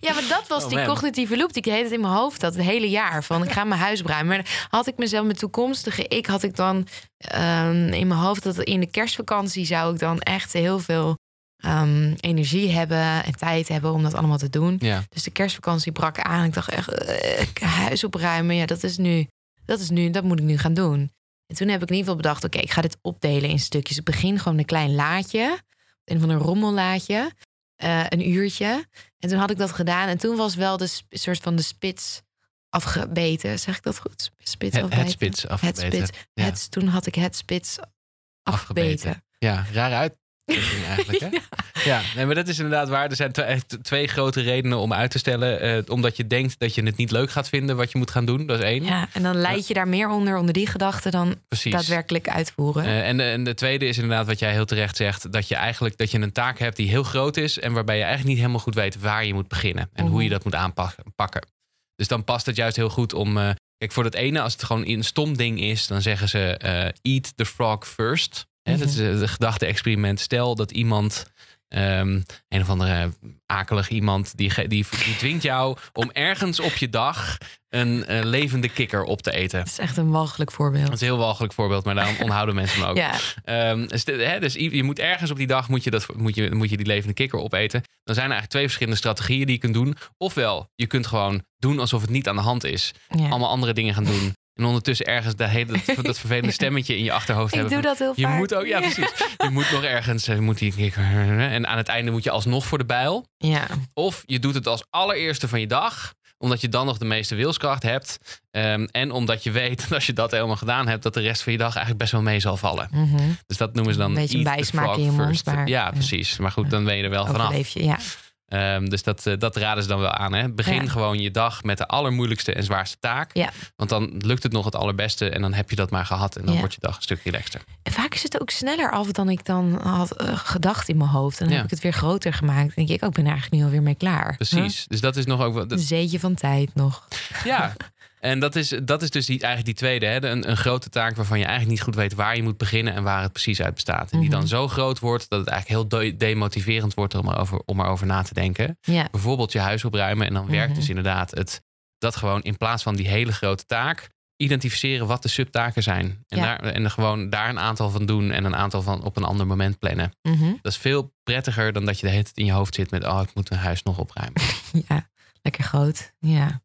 Ja, maar dat was Oh, die man. cognitieve loop die ik tijd in mijn hoofd had. Het hele jaar van ik ga mijn huis ruimen. Maar had ik mezelf mijn toekomstige ik had ik dan ehm, in mijn hoofd dat in de kerstvakantie zou ik dan echt heel veel ehm, energie hebben en tijd hebben om dat allemaal te doen. Ja, Dus de kerstvakantie brak aan. Ik dacht echt eh, huis opruimen. Ja, dat is nu. Dat is nu. Dat moet ik nu gaan doen. En toen heb ik in ieder geval bedacht: oké, ik ga dit opdelen in stukjes. Ik begin gewoon een klein laadje, een van een rommellaadje, eh, een uurtje. En toen had ik dat gedaan. En toen was wel de soort van de spits afgebeten. Zeg ik dat goed? Spits het, afbeten. het spits Het afgebeten. spits. Ja. Het, toen had ik het spits afgebeten. Ja, raar uit. Eigenlijk. Hè? ja. nee, maar dat is inderdaad waar. Er zijn echt twee grote redenen om uit te stellen. Eh, omdat je denkt dat je het niet leuk gaat vinden wat je moet gaan doen. Dat is één. Ja, en dan leid je daar meer onder, onder die gedachte, dan Precies. daadwerkelijk uitvoeren. Eh, en, de, en de tweede is inderdaad wat jij heel terecht zegt. Dat je eigenlijk dat je een taak hebt die heel groot is. En waarbij je eigenlijk niet helemaal goed weet waar je moet beginnen. En hoe Mhm. je dat moet aanpakken. Dus dan past het juist heel goed om. eh, kijk, voor dat ene, als het gewoon een stom ding is, dan zeggen ze: eh, eat the frog first. Hè, Dat is Mhm. eh, gedachte-experiment. Stel dat iemand. ehm, een of andere akelig iemand die, die, die dwingt jou om ergens op je dag een eh, levende kikker op te eten. Dat is echt een walgelijk voorbeeld. Dat is een heel walgelijk voorbeeld, maar daarom onthouden mensen me ook. Ja, Ehm, dus, dus je moet ergens op die dag moet je, dat, moet, je, moet je die levende kikker opeten. Dan zijn er eigenlijk twee verschillende strategieën die je kunt doen. Ofwel, je kunt gewoon doen alsof het niet aan de hand is. ja. Allemaal andere dingen gaan doen. En ondertussen ergens dat, hele, dat, dat vervelende stemmetje in je achterhoofd ik hebben. doe van, dat heel je vaak. moet ook, ja precies. Je moet nog ergens, eh, moet die. En aan het einde moet je alsnog voor de bijl. Ja, Of je doet het als allereerste van je dag omdat je dan nog de meeste wilskracht hebt. Ehm, en omdat je weet dat als je dat helemaal gedaan hebt, dat de rest van je dag eigenlijk best wel mee zal vallen. mhm. Dus dat noemen ze dan Een beetje een bijsmaak in je mond, ja, ja. precies. Maar goed, dan ben je er wel vanaf. je. Ja. Ehm, dus dat, eh, dat raden ze dan wel aan. Hè? Begin Ja. gewoon je dag met de allermoeilijkste en zwaarste taak. Ja. Want dan lukt het nog het allerbeste en dan heb je dat maar gehad. En dan Ja. wordt je dag een stuk relaxter. En vaak is het ook sneller af dan ik dan had eh, gedacht in mijn hoofd. En dan heb ik het weer groter gemaakt. Dan denk ik, ook, ik ben er eigenlijk nu alweer mee klaar. Precies. Dus dat is nog ook wel. Dat- Een zeetje van tijd nog. ja. En dat is, dat is dus die, eigenlijk die tweede. Hè? Een, een grote taak waarvan je eigenlijk niet goed weet waar je moet beginnen en waar het precies uit bestaat. En die Mhm. dan zo groot wordt dat het eigenlijk heel de- demotiverend wordt om erover, om erover na te denken. Ja, bijvoorbeeld je huis opruimen. En dan werkt Mhm. dus inderdaad het, dat gewoon in plaats van die hele grote taak, identificeren wat de subtaken zijn. En, Ja. daar, en er gewoon daar een aantal van doen en een aantal van op een ander moment plannen. mhm. Dat is veel prettiger dan dat je de hele tijd in je hoofd zit met, oh, ik moet mijn huis nog opruimen. ja, lekker groot. Ja.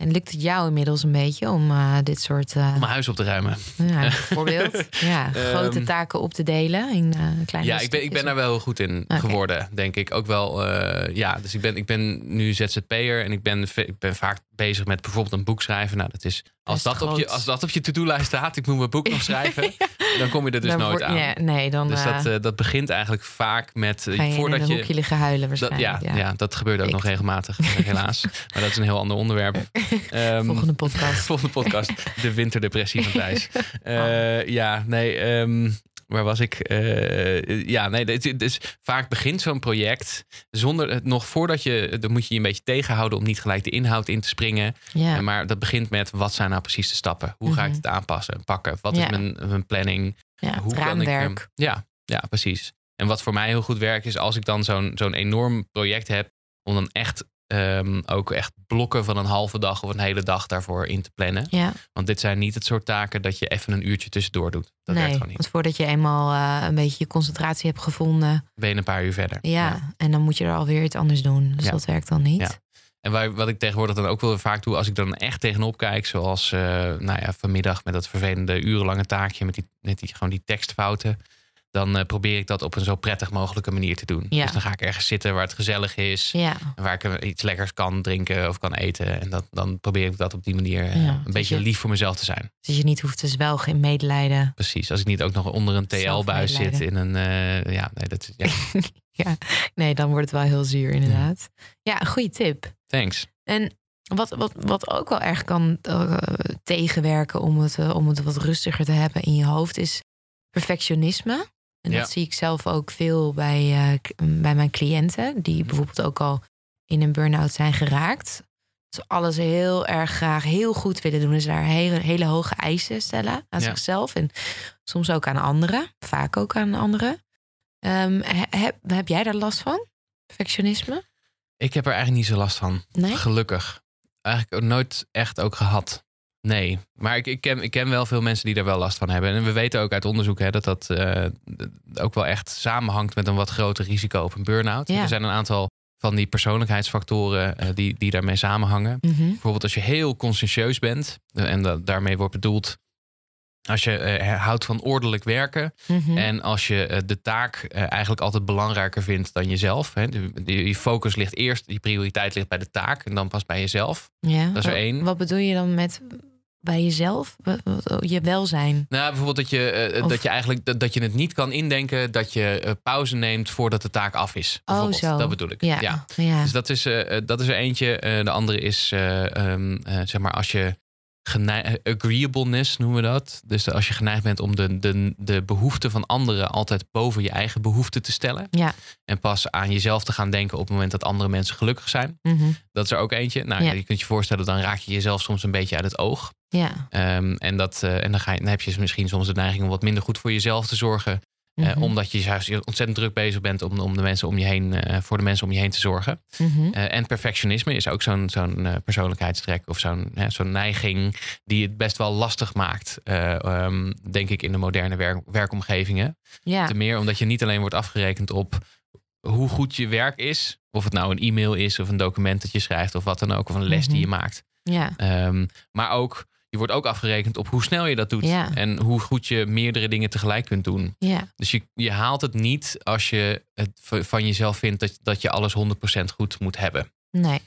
En lukt het jou inmiddels een beetje om eh, dit soort uh, Om mijn huis op te ruimen. ja, bijvoorbeeld ja, grote Ehm, taken op te delen in eh kleine Ja, ik ben, ik ben daar wel goed in geworden, denk ik. Ook wel, eh, ja, dus ik ben, ik ben nu ZZP'er en ik ben, ik ben vaak bezig met bijvoorbeeld een boek schrijven. Nou, dat is, als, dat op, je, als dat op je to-do-lijst staat, ik moet mijn boek nog schrijven, dan kom je er dus Dan nooit aan. ja, nee, dan Dus eh, dat, eh, dat begint eigenlijk vaak met eh, je voordat in een je. hoekje liggen huilen Dat, waarschijnlijk. ja, ja. dat gebeurt ook Ik. nog regelmatig, helaas. Maar dat is een heel ander onderwerp. Ehm, Volgende podcast. volgende podcast, de winterdepressie van Thijs. Eh, ja, nee, ehm, waar was ik? Eh, ja, nee, dit- dus vaak begint zo'n project zonder het nog voordat je, dan moet je je een beetje tegenhouden om niet gelijk de inhoud in te springen. Ja. Eh, Maar dat begint met wat zijn nou precies de stappen? Hoe ga ik Mhm. het aanpassen en pakken? Wat Ja. is mijn, mijn planning? ja, Hoe kan ik, ehm, ja, ja, precies. En wat voor mij heel goed werkt, is als ik dan zo'n zo'n enorm project heb, om dan echt ehm, ook echt blokken van een halve dag of een hele dag daarvoor in te plannen. Ja, Want dit zijn niet het soort taken dat je even een uurtje tussendoor doet. Dat werkt nee. gewoon niet. Want voordat je eenmaal eh, een beetje je concentratie hebt gevonden, Ben je een paar uur verder. ja, en dan moet je er alweer iets anders doen. Dus Ja. dat werkt dan niet. Ja. En waar, wat ik tegenwoordig dan ook wel vaak doe, als ik dan echt tegenop kijk, zoals eh, nou ja, vanmiddag met dat vervelende urenlange taakje met die, met die, gewoon die tekstfouten, dan eh, probeer ik dat op een zo prettig mogelijke manier te doen. Ja. Dus dan ga ik ergens zitten waar het gezellig is, Ja, waar ik eh, iets lekkers kan drinken of kan eten. En dat, dan probeer ik dat op die manier eh, Ja, een dus beetje je- lief voor mezelf te zijn. dus je niet hoeft te zwelgen in medelijden. Precies. Als ik niet ook nog onder een TL-buis zit in een, ja, nee, dat is, ja, Ja, nee, dan wordt het wel heel zuur inderdaad. Ja, goede tip. thanks. En wat, wat, wat ook wel erg kan tegenwerken om het, om het wat rustiger te hebben in je hoofd, is perfectionisme. En Ja. dat zie ik zelf ook veel bij, eh, bij mijn cliënten, die bijvoorbeeld ook al in een burn-out zijn geraakt. Dus alles heel erg graag heel goed willen doen. Dus daar hele, hele hoge eisen stellen aan Ja. zichzelf. En soms ook aan anderen. Vaak ook aan anderen. Ehm, he- heb, heb jij daar last van? Perfectionisme? Ik heb er eigenlijk niet zo last van. Nee? Gelukkig. Eigenlijk ook nooit echt ook gehad. Nee, maar ik, ik, ken, ik ken wel veel mensen die er wel last van hebben. En we weten ook uit onderzoek hè, dat dat eh, ook wel echt samenhangt met een wat groter risico op een burn-out. Ja. Er zijn een aantal van die persoonlijkheidsfactoren eh, die, die daarmee samenhangen. Mhm. Bijvoorbeeld als je heel conscientieus bent, eh, en dat, daarmee wordt bedoeld als je houdt van ordelijk werken Mhm. en als je de taak eigenlijk altijd belangrijker vindt dan jezelf. Hè, je focus ligt eerst, je prioriteit ligt bij de taak en dan pas bij jezelf. Ja. Dat is er één. Wat bedoel je dan met bij jezelf? Je welzijn. Nou, bijvoorbeeld dat je, eh, Of- dat je eigenlijk dat, dat je het niet kan indenken dat je eh, pauze neemt voordat de taak af is. Oh, zo. Dat bedoel ik. Ja. ja. ja. Dus dat is, eh, eh, dat is er eentje. Eh, de andere is, eh, ehm, eh, zeg maar, als je eh, agreeableness noemen we dat. Dus als je geneigd bent om de, de, de behoeften van anderen altijd boven je eigen behoeften te stellen. Ja. En pas aan jezelf te gaan denken op het moment dat andere mensen gelukkig zijn. Mhm. Dat is er ook eentje. Nou, Ja. je kunt je voorstellen, dan raak je jezelf soms een beetje uit het oog. ja. Ehm, en dat, eh, en dan, ga je, dan heb je misschien soms de neiging om wat minder goed voor jezelf te zorgen. Eh, Mhm. omdat je juist ontzettend druk bezig bent om, om de mensen om je heen, eh, voor de mensen om je heen te zorgen. Mhm. Eh, en perfectionisme is ook zo'n zo'n persoonlijkheidstrek of zo'n neiging die het best wel lastig maakt, eh, ehm, denk ik, in de moderne werk, werkomgevingen. ja. Te meer omdat je niet alleen wordt afgerekend op hoe goed je werk is, of het nou een e-mail is of een document dat je schrijft of wat dan ook, of een les Mhm. die je maakt. ja. Ehm, maar ook, je wordt ook afgerekend op hoe snel je dat doet. Ja. En hoe goed je meerdere dingen tegelijk kunt doen. Ja. Dus je, je haalt het niet als je het van jezelf vindt dat, dat je alles 100% goed moet hebben. Nee.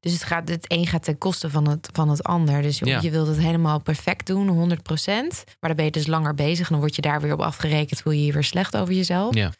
Dus het, gaat, het een gaat ten koste van het, van het ander. Dus je, Ja. je wilt het helemaal perfect doen, 100%. Maar dan ben je dus langer bezig. En dan word je daar weer op afgerekend. Voel je je weer slecht over jezelf. Ja.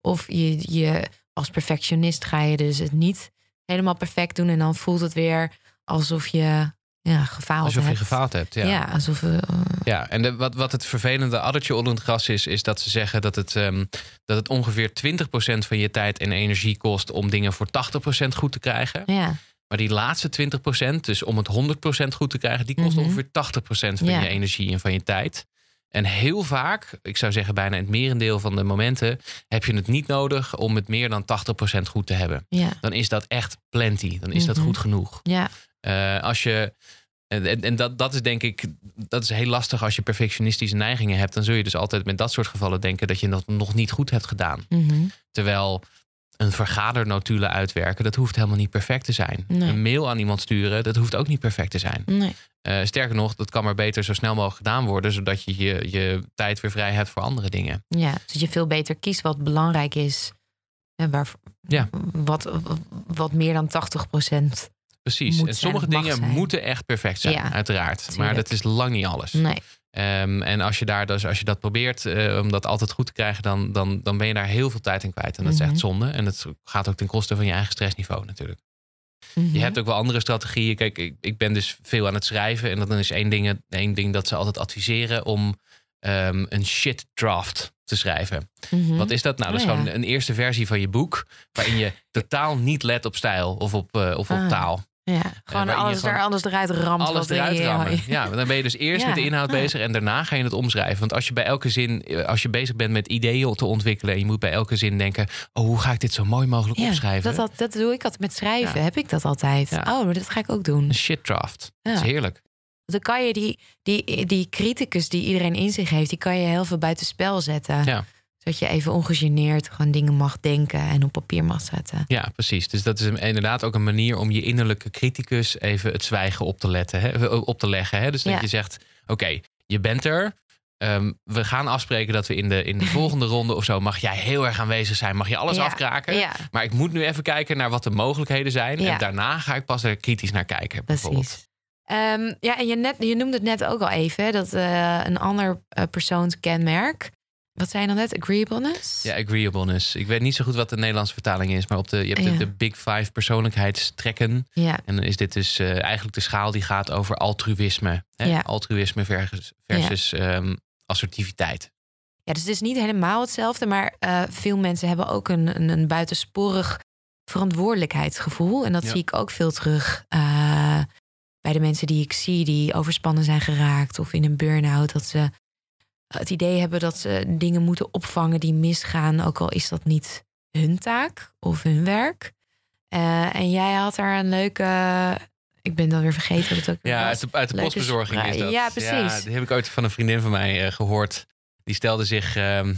Of je, je als perfectionist ga je dus het niet helemaal perfect doen. En dan voelt het weer alsof je ja, gefaald Alsof je hebt. gefaald hebt. Ja, Ja, ja. alsof... eh, en de, wat, wat het vervelende addertje onder het gras is, is dat ze zeggen dat het, ehm, dat het ongeveer 20% van je tijd en energie kost om dingen voor 80% goed te krijgen. ja. Maar die laatste 20%, dus om het 100% goed te krijgen, die kost Mhm. ongeveer 80% van Ja. je energie en van je tijd. En heel vaak, ik zou zeggen bijna het merendeel van de momenten, heb je het niet nodig om het meer dan 80% goed te hebben. Ja. Dan is dat echt plenty. Dan is dat Mhm. goed genoeg. Ja. Eh, als je. En, en- dat, dat is denk ik, dat is heel lastig als je perfectionistische neigingen hebt. Dan zul je dus altijd met dat soort gevallen denken dat je dat nog niet goed hebt gedaan. Mhm. Terwijl een vergadernotulen uitwerken, dat hoeft helemaal niet perfect te zijn. Nee. Een mail aan iemand sturen, dat hoeft ook niet perfect te zijn. Nee. Eh, sterker nog, dat kan maar beter zo snel mogelijk gedaan worden, zodat je je, je tijd weer vrij hebt voor andere dingen. Ja, dus je veel beter kiest wat belangrijk is. En waar, Ja. wat, wat meer dan 80 Precies. Moet en zijn, sommige dingen zijn. moeten echt perfect zijn, Ja, uiteraard. Maar dat is lang niet alles. Nee. Ehm, en als je, daar dus, als je dat probeert eh, om dat altijd goed te krijgen, dan, dan, dan ben je daar heel veel tijd in kwijt. En dat is Mhm. echt zonde. En het gaat ook ten koste van je eigen stressniveau natuurlijk. Mhm. Je hebt ook wel andere strategieën. Kijk, ik, ik ben dus veel aan het schrijven. En dan is één ding, één ding dat ze altijd adviseren om ehm, een shit draft te schrijven. Mhm. Wat is dat? Nou, dat is Oh, gewoon ja. een eerste versie van je boek. Waarin je totaal niet let op stijl of op, eh, of op Ah. taal. Ja, gewoon alles, er, alles eruit ramt. alles eruit rammen. Ja, dan ben je dus eerst Ja. met de inhoud bezig en daarna ga je het omschrijven. Want als je bij elke zin, eh, als je bezig bent met ideeën te ontwikkelen en je moet bij elke zin denken: oh, hoe ga ik dit zo mooi mogelijk Ja, opschrijven? dat, dat, dat doe ik altijd met schrijven. Ja. Heb ik dat altijd. Oh, maar dat ga ik ook doen. Een shit draft. Dat is heerlijk. Dan kan je die, die, die criticus die iedereen in zich heeft, die kan je heel veel buitenspel zetten. Ja. Zodat je even ongegeneerd gewoon dingen mag denken en op papier mag zetten. Ja, precies. Dus dat is inderdaad ook een manier om je innerlijke criticus even het zwijgen op te, letten, hè, op te leggen. Hè? Dus dat Ja. je zegt: Oké, je bent er. Ehm, we gaan afspreken dat we in de, in de volgende ronde of zo. mag jij heel erg aanwezig zijn. Mag je alles Ja. afkraken. Ja, Maar ik moet nu even kijken naar wat de mogelijkheden zijn. Ja. En daarna ga ik pas er kritisch naar kijken. Precies. Ehm, ja, en je, net, je noemde het net ook al even, hè, dat eh, een ander eh, persoonskenmerk. Wat zei je dan net? Agreeableness? Ja, agreeableness. Ik weet niet zo goed wat de Nederlandse vertaling is. Maar op de, je hebt de, Ja. de Big Five persoonlijkheidstrekken. ja. En dan is dit dus eh, eigenlijk de schaal die gaat over altruïsme. Hè? Ja. Altruïsme versus, versus ehm, assertiviteit. Ja, dus het is niet helemaal hetzelfde, maar eh, veel mensen hebben ook een, een, een buitensporig verantwoordelijkheidsgevoel. En dat zie ik ook veel terug eh, bij de mensen die ik zie die overspannen zijn geraakt of in een burn-out. Dat ze het idee hebben dat ze dingen moeten opvangen die misgaan, ook al is dat niet hun taak of hun werk. Eh, en jij had daar een leuke. Ik ben dan weer vergeten wat het ook Ja, was. uit de, uit de Leuke postbezorging is dat. Ja, precies. die heb ik ooit van een vriendin van mij eh, gehoord. Die stelde zich... ehm,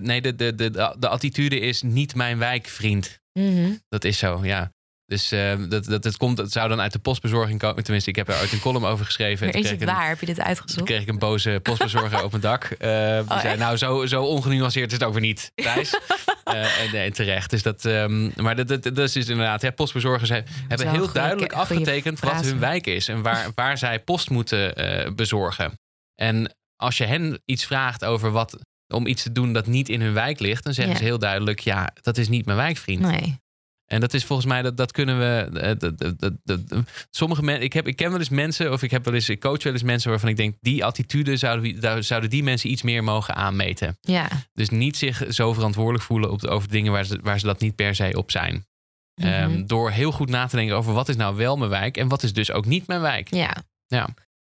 nee, de, de, de, de attitude is niet mijn wijk, vriend. Mhm. Dat is zo, ja. Dus eh, dat, dat, het, komt, het zou dan uit de postbezorging komen. Tenminste, ik heb er ooit een column over geschreven. Maar is toen het een- waar? Heb je dit Toen uitgezocht? kreeg ik een boze postbezorger op mijn dak. Eh, die Oh, zei, nou, zo, zo ongenuanceerd is het ook weer niet, Thijs. Eh, en, en terecht. Dus dat, ehm, maar dat, dat, dat is dus inderdaad... Hè, postbezorgers he- hebben heel duidelijk afgetekend... wat hun wijk is en waar, waar zij post moeten bezorgen. En als je hen iets vraagt over wat... om iets te doen dat niet in hun wijk ligt... dan zeggen Ja. ze heel duidelijk... ja, dat is niet mijn wijkvriend. Nee. En dat is volgens mij, dat, dat kunnen we. eh, dat- dat- dat- sommige mensen, ik, heb, ik ken wel eens mensen, of ik heb wel eens, ik coach wel eens mensen waarvan ik denk, die attitude zouden, we- zouden die mensen iets meer mogen aanmeten. Ja. Dus niet zich zo verantwoordelijk voelen op over dingen waar ze, waar ze dat niet per se op zijn. Mhm. Ehm, door heel goed na te denken over wat is nou wel mijn wijk en wat is dus ook niet mijn wijk. Ja. Ja.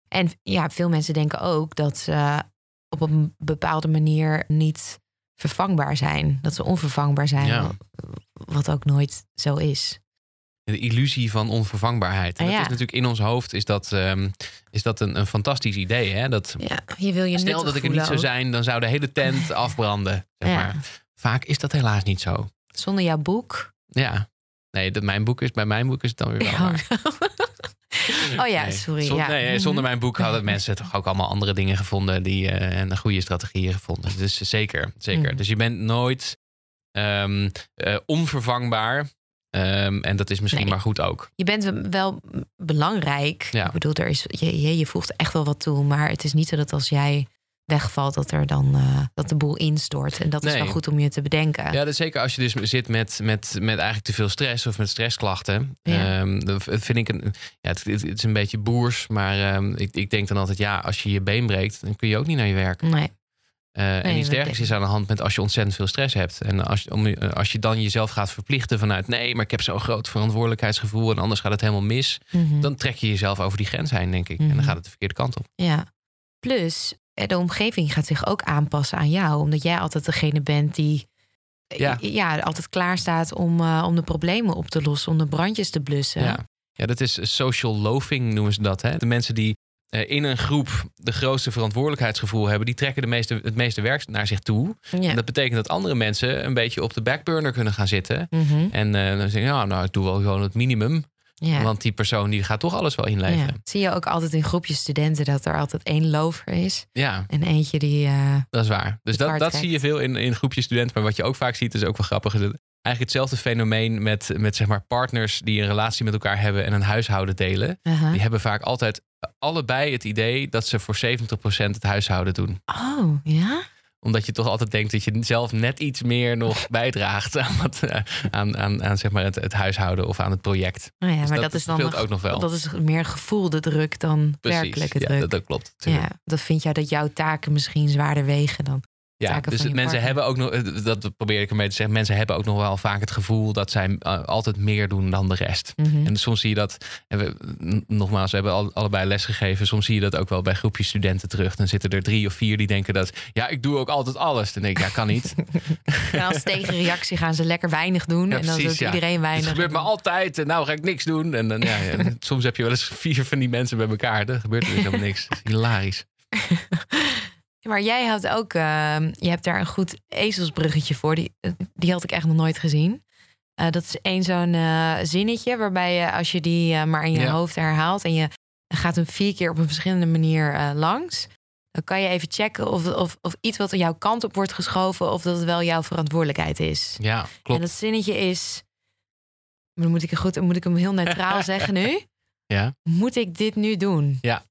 En ja, veel mensen denken ook dat ze op een bepaalde manier niet vervangbaar zijn. Dat ze onvervangbaar zijn. Ja. Wat ook nooit zo is. De illusie van onvervangbaarheid. En Ah, dat ja. is natuurlijk in ons hoofd is dat, ehm, is dat een, een fantastisch idee. Hè? Dat, Ja, je wil je Stel dat ik er niet zou zijn, dan zou de hele tent afbranden. Zeg Ja. maar. Vaak is dat helaas niet zo. Zonder jouw boek. Ja. Nee, dat mijn boek is, bij mijn boek is het dan weer wel Ja. oh ja, Nee. sorry. Zon- ja. nee, zonder mijn boek hadden mensen toch ook allemaal andere dingen gevonden die, eh, en goede strategieën gevonden. Dus zeker, zeker. Mhm. Dus je bent nooit eh, onvervangbaar. Ehm, en dat is misschien Nee. maar goed ook. Je bent wel belangrijk. Ja. Ik bedoel, er is, je, je, je voegt echt wel wat toe. Maar het is niet zo dat als jij wegvalt, dat er dan eh, dat de boel instort. En dat is wel goed om je te bedenken. Ja, dus zeker als je dus zit met, met, met eigenlijk te veel stress of met stressklachten. Ja. Ehm, dan vind ik een, ja, het, het is een beetje boers, maar ik, ik denk dan altijd, ja, als je je been breekt, dan kun je ook niet naar je werk. Nee. Eh, en iets dergelijks is aan de hand met als je ontzettend veel stress hebt. En als, je- om, eh, als je dan jezelf gaat verplichten vanuit nee, maar ik heb zo'n groot verantwoordelijkheidsgevoel en anders gaat het helemaal mis. Mhm. Dan trek je jezelf over die grens heen, denk ik. En Mhm. dan gaat het de verkeerde kant op. Ja. Plus, eh, de omgeving gaat zich ook aanpassen aan jou. Omdat jij altijd degene bent die Ja. ja, altijd klaar staat om, om de problemen op te lossen, om de brandjes te blussen. Ja. ja, dat is social loafing noemen ze dat. Hè? De mensen die in een groep de grootste verantwoordelijkheidsgevoel hebben, die trekken de meeste, het meeste werk naar zich toe. Ja. En dat betekent dat andere mensen een beetje op de backburner kunnen gaan zitten. Mhm. En eh, dan zeggen, ja, nou, ik doe wel gewoon het minimum. ja. Want die persoon die gaat toch alles wel inleveren. Ja. Zie je ook altijd in groepjes studenten dat er altijd één lover is Ja, en eentje die. eh, dat is waar. Dus dat, dat trekt. zie je veel in, in groepjes studenten. Maar wat je ook vaak ziet, is ook wel grappig. Eigenlijk hetzelfde fenomeen met, met zeg maar partners die een relatie met elkaar hebben en een huishouden delen. aha. Die hebben vaak altijd allebei het idee dat ze voor 70% het huishouden doen. Oh, ja? Omdat je toch altijd denkt dat je zelf net iets meer nog bijdraagt aan, wat, eh, aan, aan, aan zeg maar het, het huishouden of aan het project. Nou ja, Dus maar dat dat, is dan nog- ook nog wel. Dat is meer gevoelde druk dan Precies. werkelijke ja, druk. dat, dat klopt. natuurlijk. ja, dat vind jij dat jouw taken misschien zwaarder wegen dan. Ja, dus mensen partner. hebben ook nog, eh, dat probeer ik ermee te zeggen, mensen hebben ook nog wel vaak het gevoel dat zij eh, altijd meer doen dan de rest. Mhm. En soms zie je dat, en we, nogmaals, we hebben al, allebei les gegeven. Soms zie je dat ook wel bij groepjes studenten terug. Dan zitten er drie of vier die denken dat, ja, ik doe ook altijd alles. Dan denk ik, ja, kan niet. En als tegenreactie gaan ze lekker weinig doen. Ja, en dan precies, doet ja. iedereen weinig. Het gebeurt me altijd en nou ga ik niks doen. En dan, ja, ja, soms heb je wel eens vier van die mensen bij elkaar. Dan gebeurt er dus helemaal niks. Dat is hilarisch. Maar jij had ook, eh, je hebt daar een goed ezelsbruggetje voor. Die, die had ik echt nog nooit gezien. Eh, dat is één zo'n eh, zinnetje waarbij je, als je die eh, maar in je Ja. hoofd herhaalt en je gaat hem vier keer op een verschillende manier eh, langs, dan kan je even checken of, of, of iets wat jouw kant op wordt geschoven, of dat het wel jouw verantwoordelijkheid is. Ja, En klopt. dat zinnetje is, dan moet ik, goed, moet ik hem heel neutraal zeggen nu? Ja. Moet ik dit nu doen? Ja,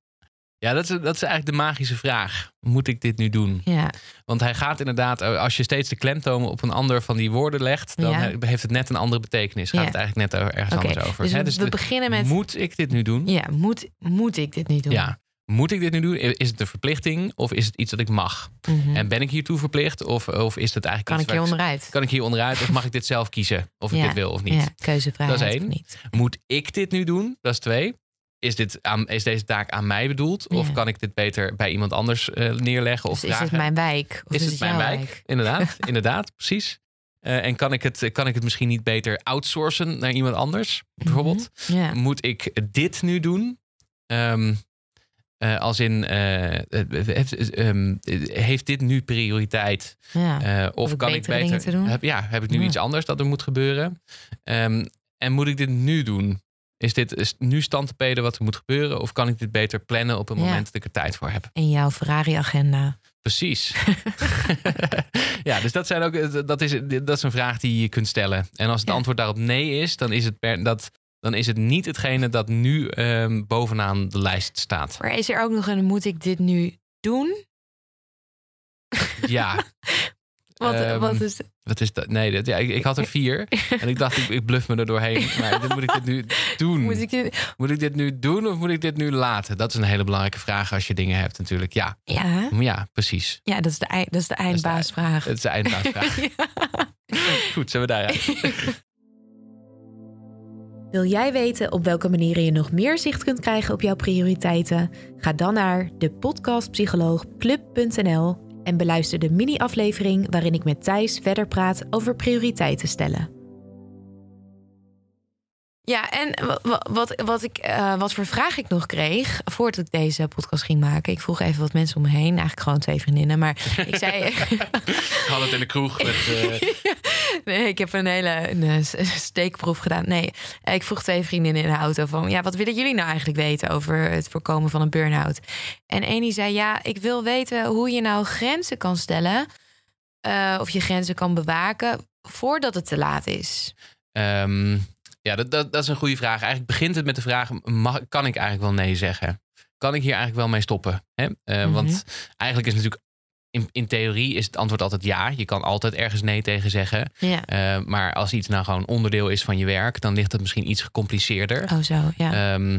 dat is, dat is eigenlijk de magische vraag. Moet ik dit nu doen? Ja, Want hij gaat inderdaad, eh, als je steeds de klemtoon op een ander van die woorden legt, dan Ja. he- heeft het net een andere betekenis. Gaat Ja. het eigenlijk net over- ergens anders over. Dus dus we de- beginnen met, moet ik dit nu doen? ja, moet, moet ik dit nu doen? Ja. Moet ik dit nu doen? Is het een verplichting of is het iets dat ik mag? Mhm. En ben ik hiertoe verplicht of, of is het eigenlijk Kan iets ik hier onderuit? kan ik hier onderuit of mag ik dit zelf kiezen of ik Ja. dit wil of niet? Ja, keuzevrijheid Dat is één. niet. Moet ik dit nu doen? Dat is twee. Is, dit aan, is deze taak aan mij bedoeld? Of kan ik dit beter bij iemand anders eh, neerleggen of Dus is het mijn wijk? Of is het mijn wijk? Inderdaad, inderdaad, precies. Eh, en kan ik, het, kan ik het misschien niet beter outsourcen naar iemand anders? Bijvoorbeeld, Mhm. Moet ik dit nu doen? Eh, als in, heeft, ehm, heeft dit nu prioriteit? ja. Of kan ik beter... Heb, ja, heb ik nu Ja. iets anders dat er moet gebeuren? Ehm, en moet ik dit nu doen? Is dit is nu stand te peden wat er moet gebeuren? Of kan ik dit beter plannen op een Ja. moment dat ik er tijd voor heb? In jouw Ferrari-agenda. Precies. ja, dus dat, zijn ook, dat, is, dat is een vraag die je kunt stellen. En als het Ja. antwoord daarop nee is, dan is het, per, dat, dan is het niet hetgene dat nu ehm, bovenaan de lijst staat. Maar is er ook nog een moet ik dit nu doen? Ja, Wat, Ehm, wat is wat is dat? Nee, dat, ja, ik, ik had er vier. En ik dacht, ik, ik bluff me er doorheen. Maar dan moet ik dit nu doen? moet ik dit... Moet ik dit nu doen of moet ik dit nu laten? Dat is een hele belangrijke vraag als je dingen hebt natuurlijk. Ja, Ja, ja precies. ja dat, is de, dat is de eindbaasvraag. Het is de eindbaasvraag. Goed, zijn we daaruit. Wil jij weten op welke manieren je nog meer zicht kunt krijgen op jouw prioriteiten? Ga dan naar de podcastpsycholoogclub.nl en beluister de mini-aflevering waarin ik met Thijs verder praat over prioriteiten stellen. Ja, en wa- wa- wat, wat, ik, eh, wat voor vraag ik nog kreeg voordat ik deze podcast ging maken. Ik vroeg even wat mensen om me heen, eigenlijk gewoon twee vriendinnen. Maar ik zei. Ik had het in de kroeg met... eh, Nee, ik heb een hele een, eh, steekproef gedaan. Nee, ik vroeg twee vriendinnen in de auto van... ja, wat willen jullie nou eigenlijk weten over het voorkomen van een burn-out? En één die zei, ja, ik wil weten hoe je nou grenzen kan stellen... of je grenzen kan bewaken voordat het te laat is. Ehm, ja, dat, dat, dat is een goede vraag. Eigenlijk begint het met de vraag: mag, kan ik eigenlijk wel nee zeggen? Kan ik hier eigenlijk wel mee stoppen? Hè? Eh, Mhm. Want eigenlijk is natuurlijk. In, in theorie is het antwoord altijd ja. Je kan altijd ergens nee tegen zeggen. Ja, Eh, maar als iets nou gewoon onderdeel is van je werk, dan ligt het misschien iets gecompliceerder. oh zo, ja. Ehm,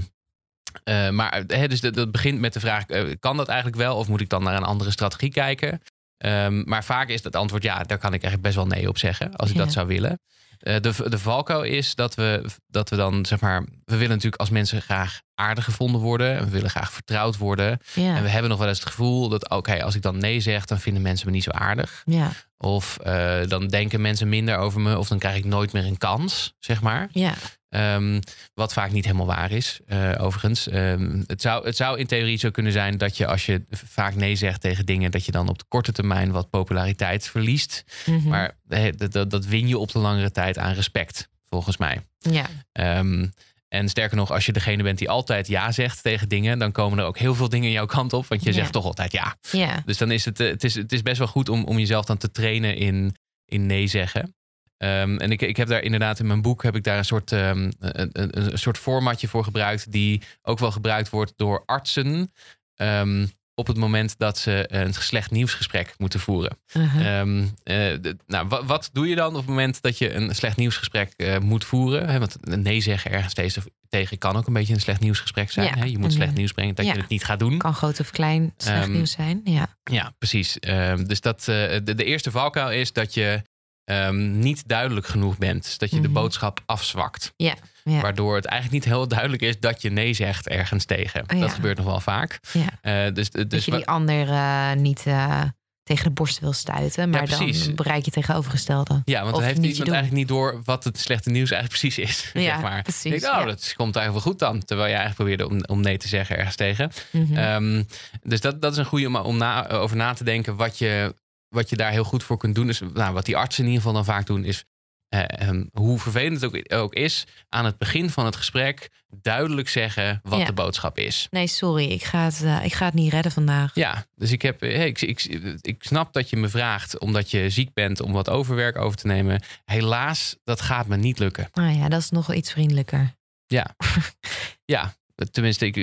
eh, maar hè, dus dat, dat begint met de vraag: kan dat eigenlijk wel? Of moet ik dan naar een andere strategie kijken? Ehm, maar vaak is het antwoord ja, daar kan ik eigenlijk best wel nee op zeggen, als ik Ja. dat zou willen. Eh, de, de valkuil is dat we, dat we dan, zeg maar, we willen natuurlijk als mensen graag aardig gevonden worden. En we willen graag vertrouwd worden. ja, En we hebben nog wel eens het gevoel dat, oké, als ik dan nee zeg, dan vinden mensen me niet zo aardig. ja, Of eh, dan denken mensen minder over me, of dan krijg ik nooit meer een kans, zeg maar. ja, Ehm, wat vaak niet helemaal waar is, eh, overigens. Ehm, het, zou, het zou in theorie zo kunnen zijn dat je als je vaak nee zegt tegen dingen, dat je dan op de korte termijn wat populariteit verliest. mhm, Maar dat, dat, win je op de langere tijd aan respect, volgens mij. ja, Ehm, en sterker nog, als je degene bent die altijd ja zegt tegen dingen, dan komen er ook heel veel dingen in jouw kant op, want je Ja. zegt toch altijd ja. ja, Dus dan is het, eh, het, is, het is best wel goed om, om jezelf dan te trainen in, in nee zeggen. Ehm, en ik, ik heb daar inderdaad in mijn boek heb ik daar een soort, ehm, een, een, een soort formatje voor gebruikt, die ook wel gebruikt wordt door artsen. Ehm, op het moment dat ze een slecht nieuwsgesprek moeten voeren. Uh-huh. Eh, nou, wa- wat doe je dan op het moment dat je een slecht nieuwsgesprek eh, moet voeren? Hè, want nee zeggen ergens tegen, tegen kan ook een beetje een slecht nieuwsgesprek zijn. Ja, hè? Je moet en, slecht nieuws brengen dat ja. je het niet gaat doen. Kan groot of klein slecht nieuws zijn. Ja. Ja, precies. Dus dat, eh, de, de eerste valkuil is dat je ehm, niet duidelijk genoeg bent. Dus dat je de Mhm. boodschap afzwakt. Ja, ja. Waardoor het eigenlijk niet heel duidelijk is dat je nee zegt ergens tegen. Oh, ja. Dat gebeurt nog wel vaak. Ja. Eh, dus dat dus je wa- die ander eh, niet eh, tegen de borst wil stuiten. Maar dan bereik je tegenovergestelde. Ja, want dan heeft niet iemand eigenlijk niet door wat het slechte nieuws eigenlijk precies is. Ja, zeg maar. precies, denk, oh, ja. dat komt eigenlijk wel goed dan. Terwijl je eigenlijk probeerde om, om nee te zeggen ergens tegen. Mhm. Ehm, dus dat, dat is een goede om, om na, over na te denken wat je, wat je daar heel goed voor kunt doen. Dus nou, wat die artsen in ieder geval dan vaak doen is... eh, ehm, hoe vervelend het ook, ook is, aan het begin van het gesprek duidelijk zeggen wat Ja. de boodschap is. Nee, sorry, ik ga, het, eh, ik ga het niet redden vandaag. Ja, dus ik, heb, eh, ik, ik, ik snap dat je me vraagt omdat je ziek bent om wat overwerk over te nemen. Helaas, dat gaat me niet lukken. Nou ja, dat is nog iets vriendelijker. Ja, ja. Tenminste, ik,